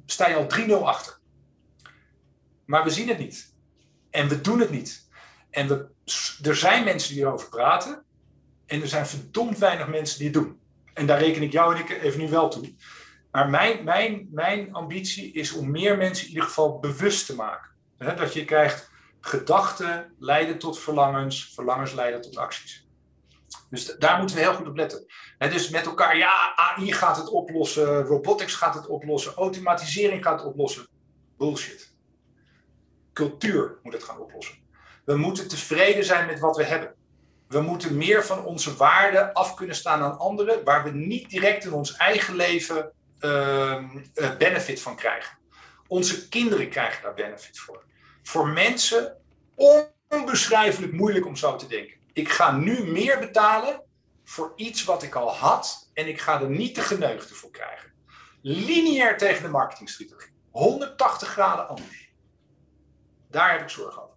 sta je al 3-0 achter. Maar we zien het niet. En we doen het niet. En we, er zijn mensen die erover praten. En er zijn verdomd weinig mensen die het doen. En daar reken ik jou en ik even nu wel toe. Maar mijn, mijn, mijn ambitie is om meer mensen in ieder geval bewust te maken. Dat je krijgt gedachten leiden tot verlangens, verlangens leiden tot acties. Dus daar moeten we heel goed op letten. dus met elkaar, ja, AI gaat het oplossen, robotics gaat het oplossen, automatisering gaat het oplossen. Bullshit. Cultuur moet het gaan oplossen. We moeten tevreden zijn met wat we hebben. We moeten meer van onze waarden af kunnen staan aan anderen, waar we niet direct in ons eigen leven uh, benefit van krijgen. Onze kinderen krijgen daar benefit voor. Voor mensen onbeschrijfelijk moeilijk om zo te denken. Ik ga nu meer betalen voor iets wat ik al had en ik ga er niet de geneugde voor krijgen. Lineair tegen de marketingstrategie. 180 graden anders. Daar heb ik zorg over.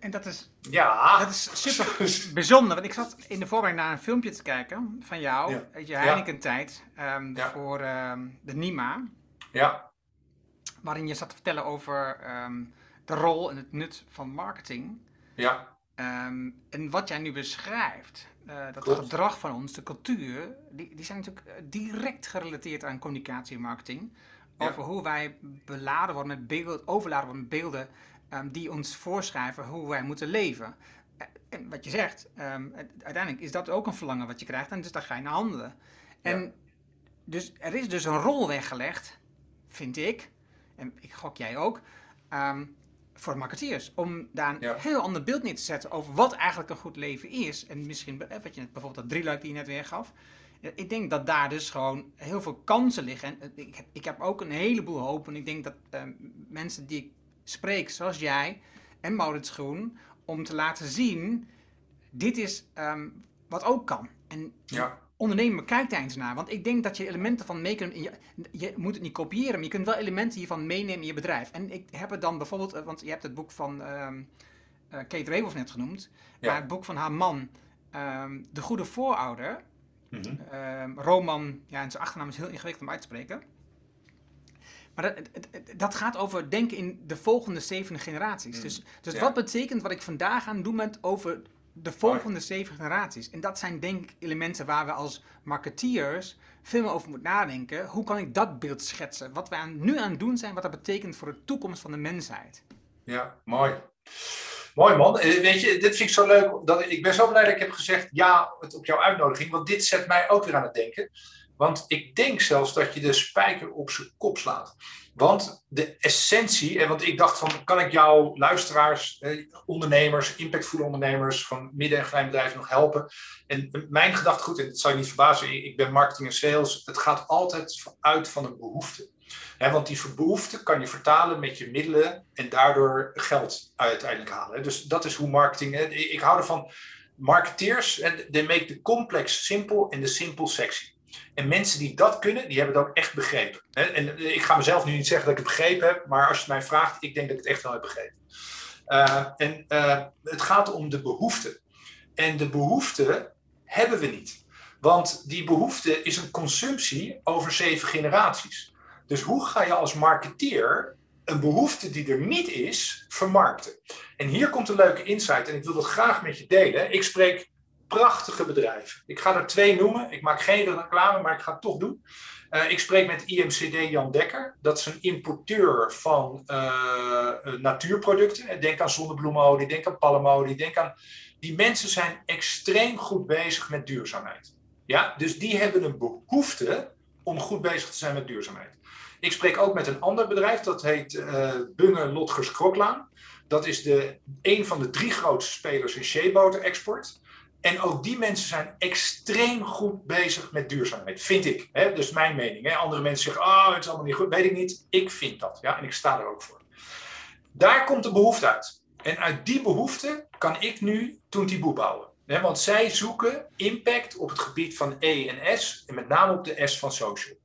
En dat is, ja. dat is super bijzonder. Want ik zat in de voorbereiding naar een filmpje te kijken van jou, ja. uit je Heineken-tijd, um, ja. voor um, de NIMA. Ja. Waarin je zat te vertellen over um, de rol en het nut van marketing. Ja. en wat jij nu beschrijft, uh, dat Klopt. gedrag van ons, de cultuur, die, die zijn natuurlijk direct gerelateerd aan communicatie en marketing. Over hoe wij beladen worden met beelden, overladen worden met beelden um, die ons voorschrijven hoe wij moeten leven. Eh, en wat je zegt, um, uiteindelijk is dat ook een verlangen wat je krijgt en dus daar ga je naar handelen. En ja. dus er is dus een rol weggelegd, vind ik, en ik gok jij ook, um, voor marketeers. Om daar een ja. heel ander beeld neer te zetten over wat eigenlijk een goed leven is. En misschien, wat je bijvoorbeeld dat drieluik die je net weer gaf. Ik denk dat daar dus gewoon heel veel kansen liggen. En ik heb, ik heb ook een heleboel hoop. En ik denk dat uh, mensen die ik spreek, zoals jij en Maurits Groen, om te laten zien: dit is um, wat ook kan. En ja. Ondernemer, kijk daar eens naar. Want ik denk dat je elementen van mee kunt. Je, je, moet het niet kopiëren, maar je kunt wel elementen hiervan meenemen in je bedrijf. En ik heb het dan bijvoorbeeld, eh, want je hebt het boek van um, uh, Kate Raworth net genoemd, ja. maar het boek van haar man, um, De Goede Voorouder. Mm -hmm. um, Roman, ja, en zijn achternaam is heel ingewikkeld om uit te spreken. Maar dat, dat, gaat over denken in de volgende zeven generaties. Mm. Dus, dus ja. wat betekent wat ik vandaag aan doen ben over de volgende zeven generaties? En dat zijn denk ik elementen waar we als marketeers veel meer over moeten nadenken. Hoe kan ik dat beeld schetsen? Wat we aan, nu aan het doen zijn, wat dat betekent voor de toekomst van de mensheid. Ja, mooi. Mooi man. Eh, weet je, dit vind ik zo leuk. Dat, ik ben zo blij dat ik heb gezegd ja op jouw uitnodiging. Want dit zet mij ook weer aan het denken. Want ik denk zelfs dat je de spijker op zijn kop slaat. Want de essentie, en want ik dacht van, kan ik jouw luisteraars, eh, ondernemers, impactvolle ondernemers van midden- en kleinbedrijven nog helpen? En mijn gedachtegoed, en het zal je niet verbazen, ik ben marketing en sales, het gaat altijd uit van een behoefte. Want die behoefte kan je vertalen met je middelen en daardoor geld uiteindelijk halen. Dus dat is hoe marketing. Ik hou ervan. Marketeers, they make the complex simple en the simple sexy. En mensen die dat kunnen, die hebben het ook echt begrepen. En ik ga mezelf nu niet zeggen dat ik het begrepen heb, maar als je het mij vraagt, ik denk dat ik het echt wel heb begrepen. Uh, en uh, het gaat om de behoefte. En de behoefte hebben we niet. Want die behoefte is een consumptie over zeven generaties. Dus hoe ga je als marketeer een behoefte die er niet is, vermarkten? En hier komt een leuke insight en ik wil dat graag met je delen. Ik spreek prachtige bedrijven. Ik ga er twee noemen. Ik maak geen reclame, maar ik ga het toch doen. Uh, ik spreek met IMCD Jan Dekker. Dat is een importeur van uh, natuurproducten. Denk aan zonnebloemolie, denk aan palmolie, denk aan... Die mensen zijn extreem goed bezig met duurzaamheid. Ja, dus die hebben een behoefte om goed bezig te zijn met duurzaamheid. Ik spreek ook met een ander bedrijf, dat heet uh, Bunge Lotgers Kroklaan. Dat is de, een van de drie grootste spelers in sheeboter export. En ook die mensen zijn extreem goed bezig met duurzaamheid, vind ik. Hè? Dus mijn mening. Hè? Andere mensen zeggen, oh, het is allemaal niet goed. Weet ik niet. Ik vind dat. Ja? En ik sta er ook voor. Daar komt de behoefte uit. En uit die behoefte kan ik nu Toontiboe bouwen. Want zij zoeken impact op het gebied van E en S. En met name op de S van social.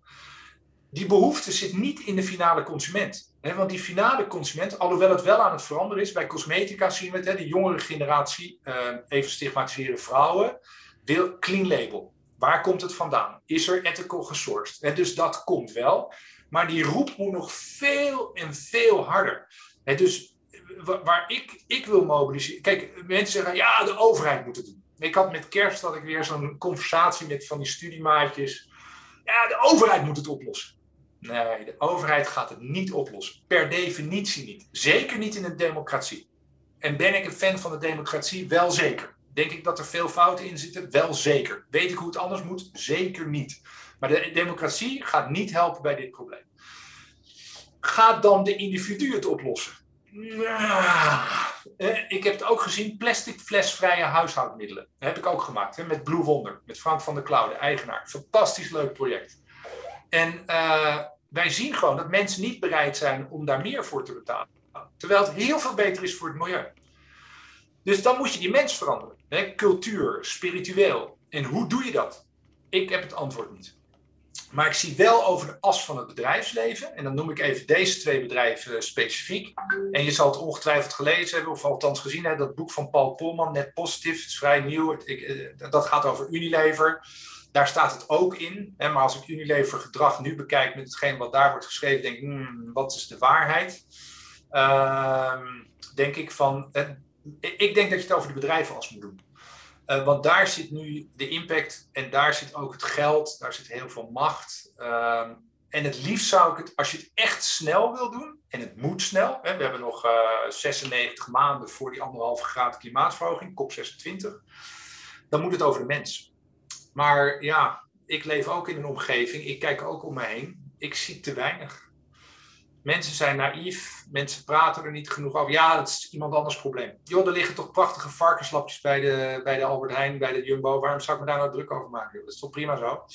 Die behoefte zit niet in de finale consument want die finale consument, alhoewel het wel aan het veranderen is, bij cosmetica zien we het, de jongere generatie, uh, even stigmatiseren vrouwen, wil clean label. Waar komt het vandaan? Is er ethical gesourced? dus dat komt wel. Maar die roep moet nog veel en veel harder. dus waar ik, ik wil mobiliseren. Kijk, mensen zeggen ja, de overheid moet het doen. Ik had met kerst dat ik weer zo'n conversatie met van die studiemaatjes. Ja, de overheid moet het oplossen. Nee, de overheid gaat het niet oplossen. Per definitie niet. Zeker niet in een democratie. En ben ik een fan van de democratie? Wel zeker. Denk ik dat er veel fouten in zitten? Wel zeker. Weet ik hoe het anders moet? Zeker niet. Maar de democratie gaat niet helpen bij dit probleem. Gaat dan de individu het oplossen? Ik heb het ook gezien, plastic flesvrije huishoudmiddelen. Dat heb ik ook gemaakt, met Blue Wonder, met Frank van der Klauw, de eigenaar. Fantastisch leuk project. En uh, wij zien gewoon dat mensen niet bereid zijn om daar meer voor te betalen. Terwijl het heel veel beter is voor het milieu. Dus dan moet je die mens veranderen. Cultuur, spiritueel. En hoe doe je dat? Ik heb het antwoord niet. Maar ik zie wel over de as van het bedrijfsleven. En dan noem ik even deze twee bedrijven specifiek. En je zal het ongetwijfeld gelezen hebben, of althans gezien hebben, dat boek van Paul Polman, Net Positief. Is vrij nieuw. Ik, eh, dat gaat over Unilever. Daar staat het ook in. Hè, maar als ik Unilever gedrag nu bekijk met hetgeen wat daar wordt geschreven, denk ik, hmm, wat is de waarheid? Ehm, denk ik van, ik denk dat je het over de bedrijven als moet doen. Uh, want daar zit nu de impact en daar zit ook het geld, daar zit heel veel macht. Ehm, en het liefst zou ik het, als je het echt snel wil doen, en het moet snel, hè, we hebben nog uh, eh, 96 maanden voor die anderhalve graad klimaatverhoging, COP26, dan moet het over de mens. Maar ja, ik leef ook in een omgeving, ik kijk ook om me heen. Ik zie te weinig. Mensen zijn naïef, mensen praten er niet genoeg over. Ja, dat is iemand anders probleem. Joh, er liggen toch prachtige varkenslapjes bij de, bij de Albert Heijn, bij de Jumbo. Waarom zou ik me daar nou druk over maken? Dat is toch prima zo.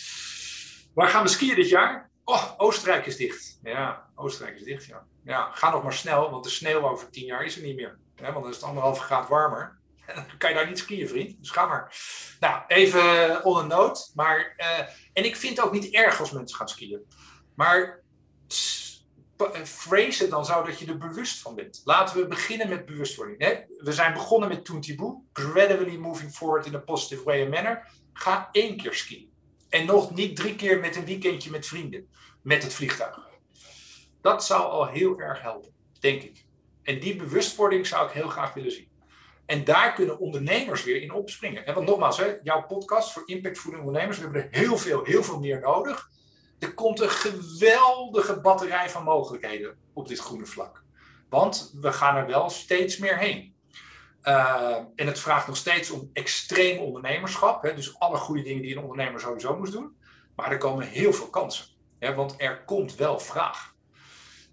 Waar gaan we skiën dit jaar? Oh, Oostenrijk is dicht. Ja, Oostenrijk is dicht, ja. Ja, ga nog maar snel, want de sneeuw over tien jaar is er niet meer. want dan is het anderhalve graad warmer. Dan kan je daar niet skiën, vriend. Dus ga maar. Nou, even on a note. Maar, uh, en ik vind het ook niet erg als mensen gaan skiën. Maar phrase het dan zo dat je er bewust van bent. Laten we beginnen met bewustwording. Hè? We zijn begonnen met Toontiboe. Gradually moving forward in a positive way and manner. Ga één keer skiën. En nog niet drie keer met een weekendje met vrienden. Met het vliegtuig. Dat zou al heel erg helpen, denk ik. En die bewustwording zou ik heel graag willen zien. En daar kunnen ondernemers weer in opspringen. En want nogmaals, hè, jouw podcast voor impactvolle ondernemers, we hebben er heel veel, heel veel meer nodig. Er komt een geweldige batterij van mogelijkheden op dit groene vlak. Want we gaan er wel steeds meer heen. Uh, en het vraagt nog steeds om extreem ondernemerschap. Hè, dus alle goede dingen die een ondernemer sowieso moet doen. Maar er komen heel veel kansen. Hè, want er komt wel vraag.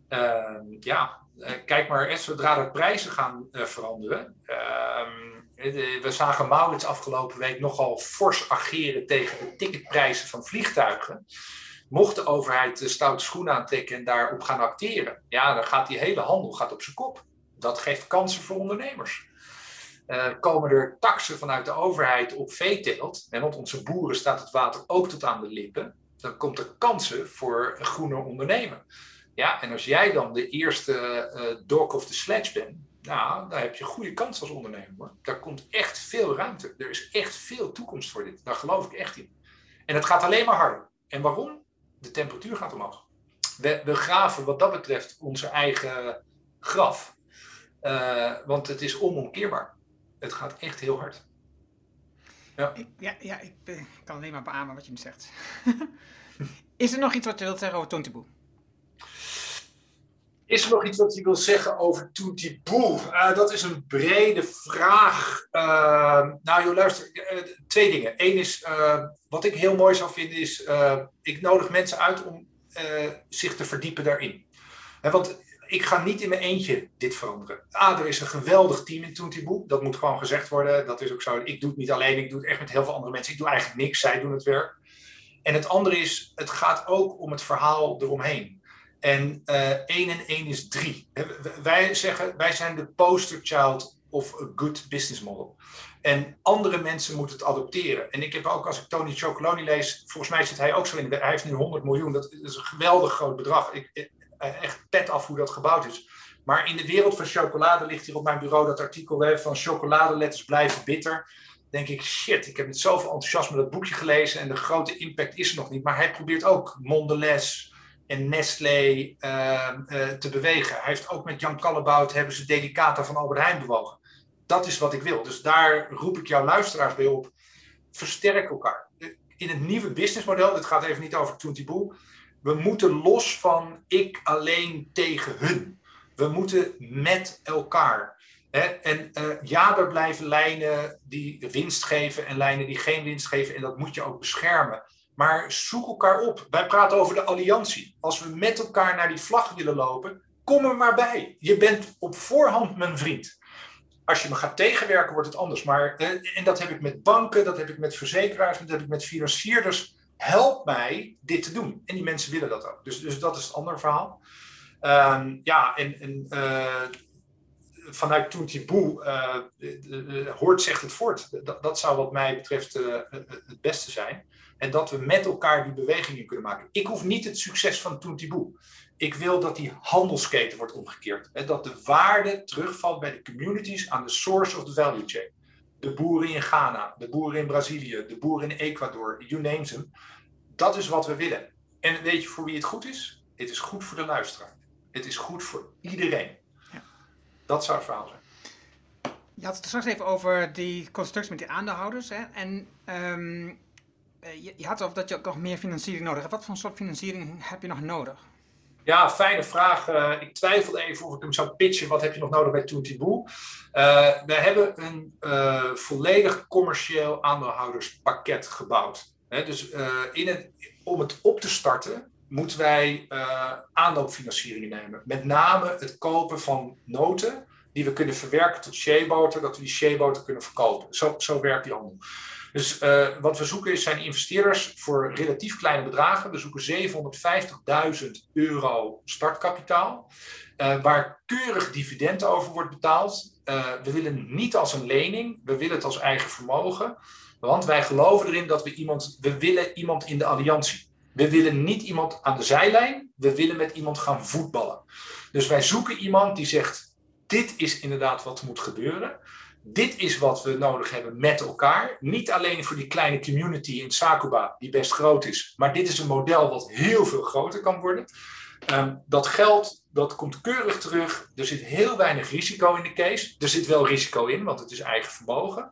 Uh, ja, eh, kijk maar, zodra de prijzen gaan uh, veranderen. Ehm, we zagen Maurits afgelopen week nogal fors ageren tegen de ticketprijzen van vliegtuigen. Mocht de overheid de stoute schoen aantrekken en daarop gaan acteren, ja, dan gaat die hele handel gaat op zijn kop. Dat geeft kansen voor ondernemers. Uh, komen er taxen vanuit de overheid op veeteelt, en want onze boeren staat het water ook tot aan de lippen, dan komt er kansen voor een groener ondernemen. Ja, en als jij dan de eerste uh, dog of the sledge bent, nou, dan heb je goede kans als ondernemer. Daar komt echt veel ruimte. Er is echt veel toekomst voor dit. Daar geloof ik echt in. En het gaat alleen maar harder. En waarom? De temperatuur gaat omhoog. We, graven wat dat betreft onze eigen graf. Uh, want het is onomkeerbaar. Het gaat echt heel hard. Ja, ja, ja ik, kan alleen maar beamen wat je nu zegt. is er nog iets wat je wilt zeggen over Tonteboe? Is er nog iets wat je wil zeggen over Boel? Uh, dat is een brede vraag. Uh, nou, joh, luister. Uh, twee dingen. Eén is, wat ik heel mooi zou vinden, is... ik nodig mensen uit om zich te verdiepen daarin. want ik ga niet in mijn eentje dit veranderen. Ah, er is een geweldig team in Toontiboe. Dat moet gewoon gezegd worden. Dat is ook zo. Ik doe het niet alleen. Ik doe het echt met heel veel andere mensen. Ik doe eigenlijk niks. Zij doen het werk. En het andere is, het gaat ook om het verhaal eromheen. En uh, één en één is drie. Wij zeggen, wij zijn de poster child of a good business model. En andere mensen moeten het adopteren. En ik heb ook, als ik Tony Chocoloni lees, volgens mij zit hij ook zo in. Hij heeft nu 100 miljoen. Dat is een geweldig groot bedrag. Ik, eh, echt pet af hoe dat gebouwd is. Maar in de wereld van chocolade ligt hier op mijn bureau dat artikel van chocoladeletters blijven bitter. Denk ik, shit, ik heb met zoveel enthousiasme dat boekje gelezen en de grote impact is er nog niet. Maar hij probeert ook Mondelez en Nestlé uh, uh, te bewegen. Hij heeft ook met Jan Kallebout hebben ze Delicata van Albert Heijn bewogen. Dat is wat ik wil. Dus daar roep ik jouw luisteraars bij op. Versterk elkaar. In het nieuwe businessmodel, dit gaat even niet over Toontiboe, we moeten los van ik alleen tegen hun. We moeten met elkaar. En uh, ja, er blijven lijnen die winst geven en lijnen die geen winst geven. En dat moet je ook beschermen. Maar zoek elkaar op. Wij praten over de alliantie. Als we met elkaar naar die vlag willen lopen, kom er maar bij. Je bent op voorhand mijn vriend. Als je me gaat tegenwerken, wordt het anders. Maar, en dat heb ik met banken, dat heb ik met verzekeraars, dat heb ik met financierders help mij dit te doen. En die mensen willen dat ook. Dus, dus dat is het andere verhaal. Um, ja, en, en uh, vanuit Toontiboe uh, hoort zegt het voort. Dat, zou wat mij betreft het beste zijn. En dat we met elkaar die bewegingen kunnen maken. Ik hoef niet het succes van Toontiboe. Ik wil dat die handelsketen wordt omgekeerd. Hè, dat de waarde terugvalt bij de communities aan de source of the value chain de boeren in Ghana, de boeren in Brazilië, de boeren in Ecuador, you name them. Dat is wat we willen. En weet je voor wie het goed is? Het is goed voor de luisteraar. Het is goed voor iedereen. Ja. Dat zou het verhaal zijn. Je had het straks even over die constructie met die aandeelhouders. Hè? En um, je, je, had het over dat je ook nog meer financiering nodig hebt. Wat voor soort financiering heb je nog nodig? Ja, fijne vraag. Uh, ik twijfel even of ik hem zou pitchen. Wat heb je nog nodig bij Toontiboe? Uh, we hebben een volledig commercieel aandeelhouderspakket gebouwd. Dus in het, om het op te starten moeten wij aanloopfinanciering nemen. Met name het kopen van noten die we kunnen verwerken tot sheaboter, dat we die sheaboter kunnen verkopen. Zo, zo werkt die handel. Dus uh, wat we zoeken zijn investeerders voor relatief kleine bedragen. We zoeken 750.000 euro startkapitaal, uh, waar keurig dividend over wordt betaald. Uh, we willen niet als een lening, we willen het als eigen vermogen. Want wij geloven erin dat we iemand, we willen iemand in de alliantie. We willen niet iemand aan de zijlijn, we willen met iemand gaan voetballen. Dus wij zoeken iemand die zegt, dit is inderdaad wat moet gebeuren dit is wat we nodig hebben met elkaar. Niet alleen voor die kleine community in Sakuba, die best groot is, maar dit is een model wat heel veel groter kan worden. Um, dat geld, dat komt keurig terug. Er zit heel weinig risico in de case. Er zit wel risico in, want het is eigen vermogen.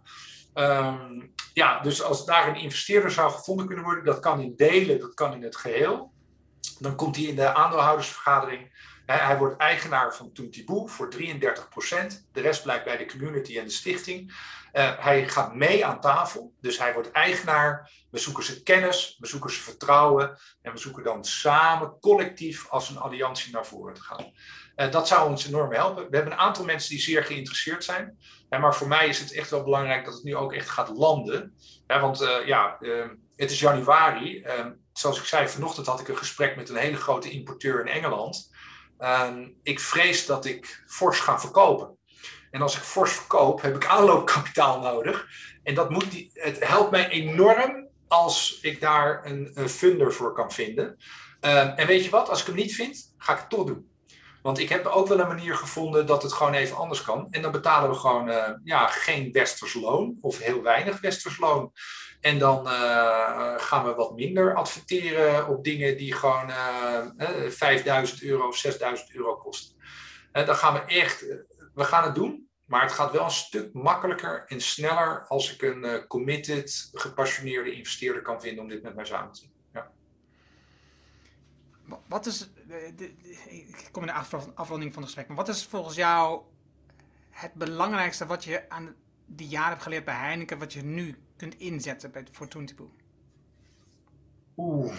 Um, ja, dus als daar een investeerder zou gevonden kunnen worden, dat kan in delen, dat kan in het geheel. Dan komt hij in de aandeelhoudersvergadering hij wordt eigenaar van Toontiboe voor 33% De rest blijft bij de community en de stichting. Uh, hij gaat mee aan tafel, dus hij wordt eigenaar. We zoeken zijn kennis, we zoeken zijn vertrouwen en we zoeken dan samen collectief als een alliantie naar voren te gaan. Uh, dat zou ons enorm helpen. We hebben een aantal mensen die zeer geïnteresseerd zijn. Maar voor mij is het echt wel belangrijk dat het nu ook echt gaat landen. want ja, het is januari. zoals ik zei, vanochtend had ik een gesprek met een hele grote importeur in Engeland. Ehm, ik vrees dat ik fors ga verkopen. En als ik fors verkoop, heb ik aanloopkapitaal nodig. En dat moet die, het helpt mij enorm als ik daar een, een funder voor kan vinden. Ehm, en weet je wat, als ik hem niet vind, ga ik het toch doen. Want ik heb ook wel een manier gevonden dat het gewoon even anders kan. En dan betalen we gewoon uh, ja, geen westers loon of heel weinig westers loon. En dan uh, gaan we wat minder adverteren op dingen die gewoon uh, 5000 euro of 6000 euro kosten. dan gaan we echt, we gaan het doen. Maar het gaat wel een stuk makkelijker en sneller als ik een committed, gepassioneerde investeerder kan vinden om dit met mij samen te doen. Wat is, de, de, ik kom in de afronding van het gesprek, maar wat is volgens jou het belangrijkste wat je aan die jaren hebt geleerd bij Heineken, wat je nu kunt inzetten bij, voor Toontiboe? Oeh.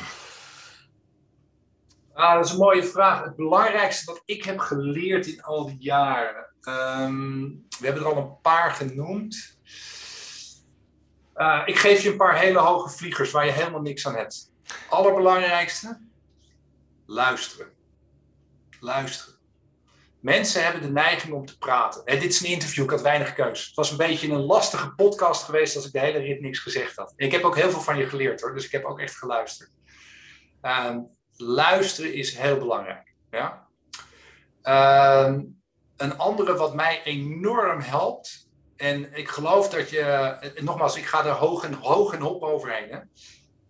Ah, dat is een mooie vraag. Het belangrijkste wat ik heb geleerd in al die jaren. Ehm, we hebben er al een paar genoemd. Uh, ik geef je een paar hele hoge vliegers waar je helemaal niks aan hebt. Allerbelangrijkste, luisteren. Luisteren. Mensen hebben de neiging om te praten. dit is een interview, ik had weinig keus. Het was een beetje een lastige podcast geweest als ik de hele rit niks gezegd had. ik heb ook heel veel van je geleerd hoor, dus ik heb ook echt geluisterd. Ehm, luisteren is heel belangrijk. Ja? Ehm, een andere wat mij enorm helpt, en ik geloof dat je, nogmaals, ik ga er hoog en, hoog en hop overheen.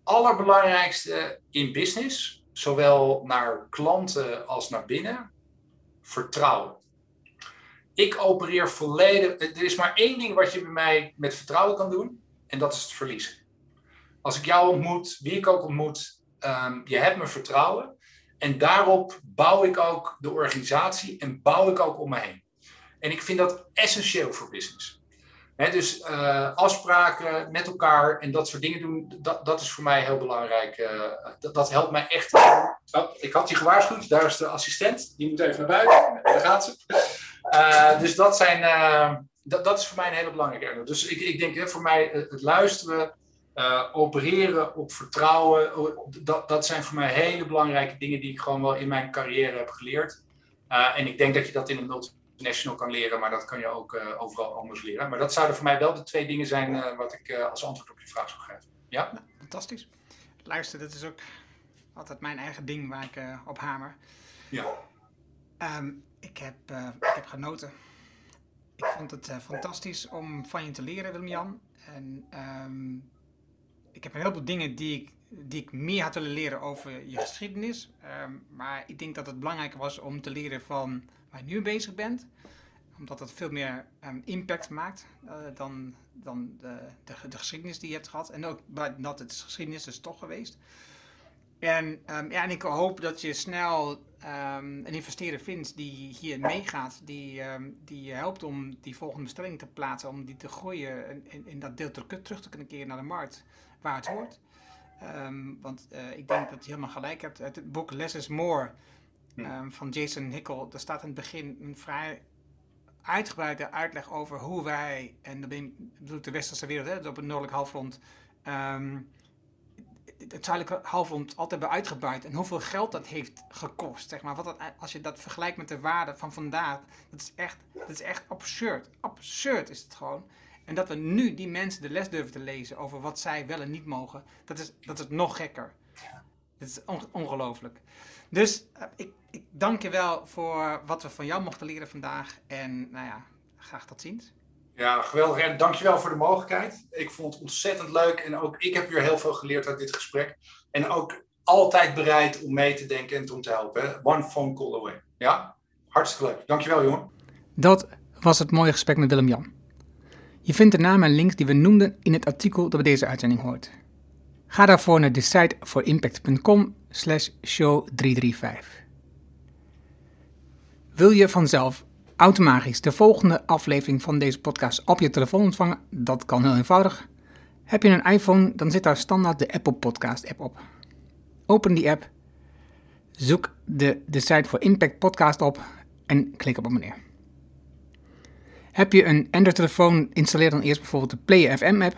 Allerbelangrijkste in business, zowel naar klanten als naar binnen, vertrouwen. Ik opereer volledig. Er is maar één ding wat je bij mij met vertrouwen kan doen, en dat is het verliezen. Als ik jou ontmoet, wie ik ook ontmoet, um, je hebt me vertrouwen. En daarop bouw ik ook de organisatie en bouw ik ook om me heen. En ik vind dat essentieel voor business. Dus uh, afspraken met elkaar en dat soort dingen doen, dat, dat is voor mij heel belangrijk. Uh, dat, helpt mij echt. Oh, ik had die gewaarschuwd, daar is de assistent, die moet even naar buiten. Daar gaat ze. Uh, dus dat, zijn, dat, dat is voor mij een hele belangrijke. Dus ik, ik denk voor mij het luisteren, opereren op vertrouwen, dat, dat zijn voor mij hele belangrijke dingen die ik gewoon wel in mijn carrière heb geleerd. En ik denk dat je dat in een multinational kan leren, maar dat kan je ook uh, overal anders leren. Maar dat zouden voor mij wel de twee dingen zijn wat ik als antwoord op je vraag zou geven. Ja? Nou, fantastisch. Luister, dat is ook altijd mijn eigen ding waar ik op hamer. Ja. Um, ik, heb, ik heb genoten. Ik vond het fantastisch om van je te leren, Willem-Jan. En um, ik heb een heleboel dingen die ik, die ik meer had willen leren over je geschiedenis. Ehm, maar ik denk dat het belangrijker was om te leren van nu bezig bent. Omdat het veel meer um, impact maakt uh, dan, dan de, de, de, geschiedenis die je hebt gehad. En ook dat het geschiedenis is toch geweest. En, um, ja, en ik hoop dat je snel een investeerder vindt die hier meegaat, die, die je helpt om die volgende bestelling te plaatsen, om die te groeien en, en dat deel terug, te kunnen keren naar de markt waar het hoort. Ehm, want uh, ik denk dat je helemaal gelijk hebt. Het boek Less is More um, van Jason Hickel, daar staat in het begin een vrij uitgebreide uitleg over hoe wij, en dan bedoel ik de westerse wereld, hè, op het noordelijk halfrond, um, het zuidelijke halfrond altijd hebben uitgebuit. En hoeveel geld dat heeft gekost. Zeg maar. Wat dat, als je dat vergelijkt met de waarde van vandaag, dat is echt, dat is echt absurd. Absurd is het gewoon. En dat we nu die mensen de les durven te lezen over wat zij wel en niet mogen, dat is, dat is nog gekker. Dat is ongelooflijk. Dus uh, ik, ik dank je wel voor wat we van jou mochten leren vandaag. En nou ja, graag tot ziens. Ja, geweldig. En dankjewel voor de mogelijkheid. Ik vond het ontzettend leuk. En ook ik heb weer heel veel geleerd uit dit gesprek. En ook altijd bereid om mee te denken en om te helpen. One phone call away. Ja, hartstikke leuk. Dankjewel, jongen. Dat was het mooie gesprek met Willem-Jan. Je vindt de namen en links die we noemden in het artikel dat bij deze uitzending hoort. Ga daarvoor naar decideforimpact.com slash show 335. Wil je vanzelf automatisch de volgende aflevering van deze podcast op je telefoon ontvangen? Dat kan heel eenvoudig. Heb je een iPhone, dan zit daar standaard de Apple Podcast app op. Open die app, zoek de Decide for Impact podcast op en klik op abonneer. Heb je een Android-telefoon, installeer dan eerst bijvoorbeeld de Play FM app.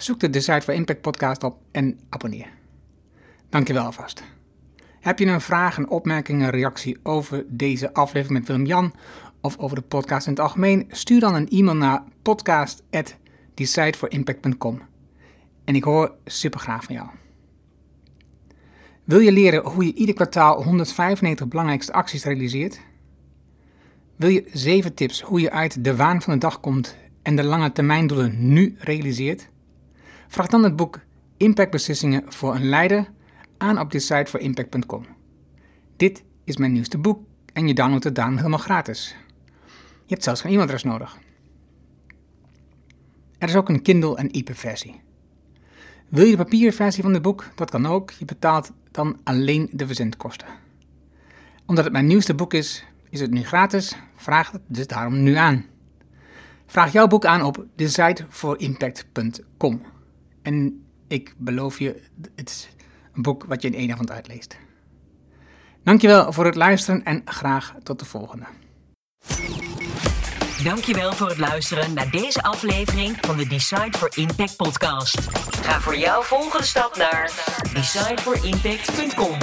Zoek de Decide for Impact podcast op en abonneer. Dankjewel alvast. Heb je een vraag, een opmerking, een reactie over deze aflevering met Willem-Jan of over de podcast in het algemeen? Stuur dan een e-mail naar podcast.decideforimpact.com en ik hoor super graag van jou. Wil je leren hoe je ieder kwartaal 195 belangrijkste acties realiseert? Wil je 7 tips hoe je uit de waan van de dag komt en de lange termijndoelen nu realiseert? Vraag dan het boek Impactbeslissingen voor een leider aan op de site voor impact.com. Dit is mijn nieuwste boek en je downloadt het daarom helemaal gratis. Je hebt zelfs geen e-mailadres nodig. Er is ook een Kindle en EPUB versie. Wil je de papieren versie van het boek? Dat kan ook. Je betaalt dan alleen de verzendkosten. Omdat het mijn nieuwste boek is, is het nu gratis? Vraag het dus daarom nu aan. Vraag jouw boek aan op decideforimpact.com. En ik beloof je, het is een boek wat je in één avond uitleest. Dankjewel voor het luisteren en graag tot de volgende. Dankjewel voor het luisteren naar deze aflevering van de Decide for Impact podcast. Ga voor jouw volgende stap naar decideforimpact.com.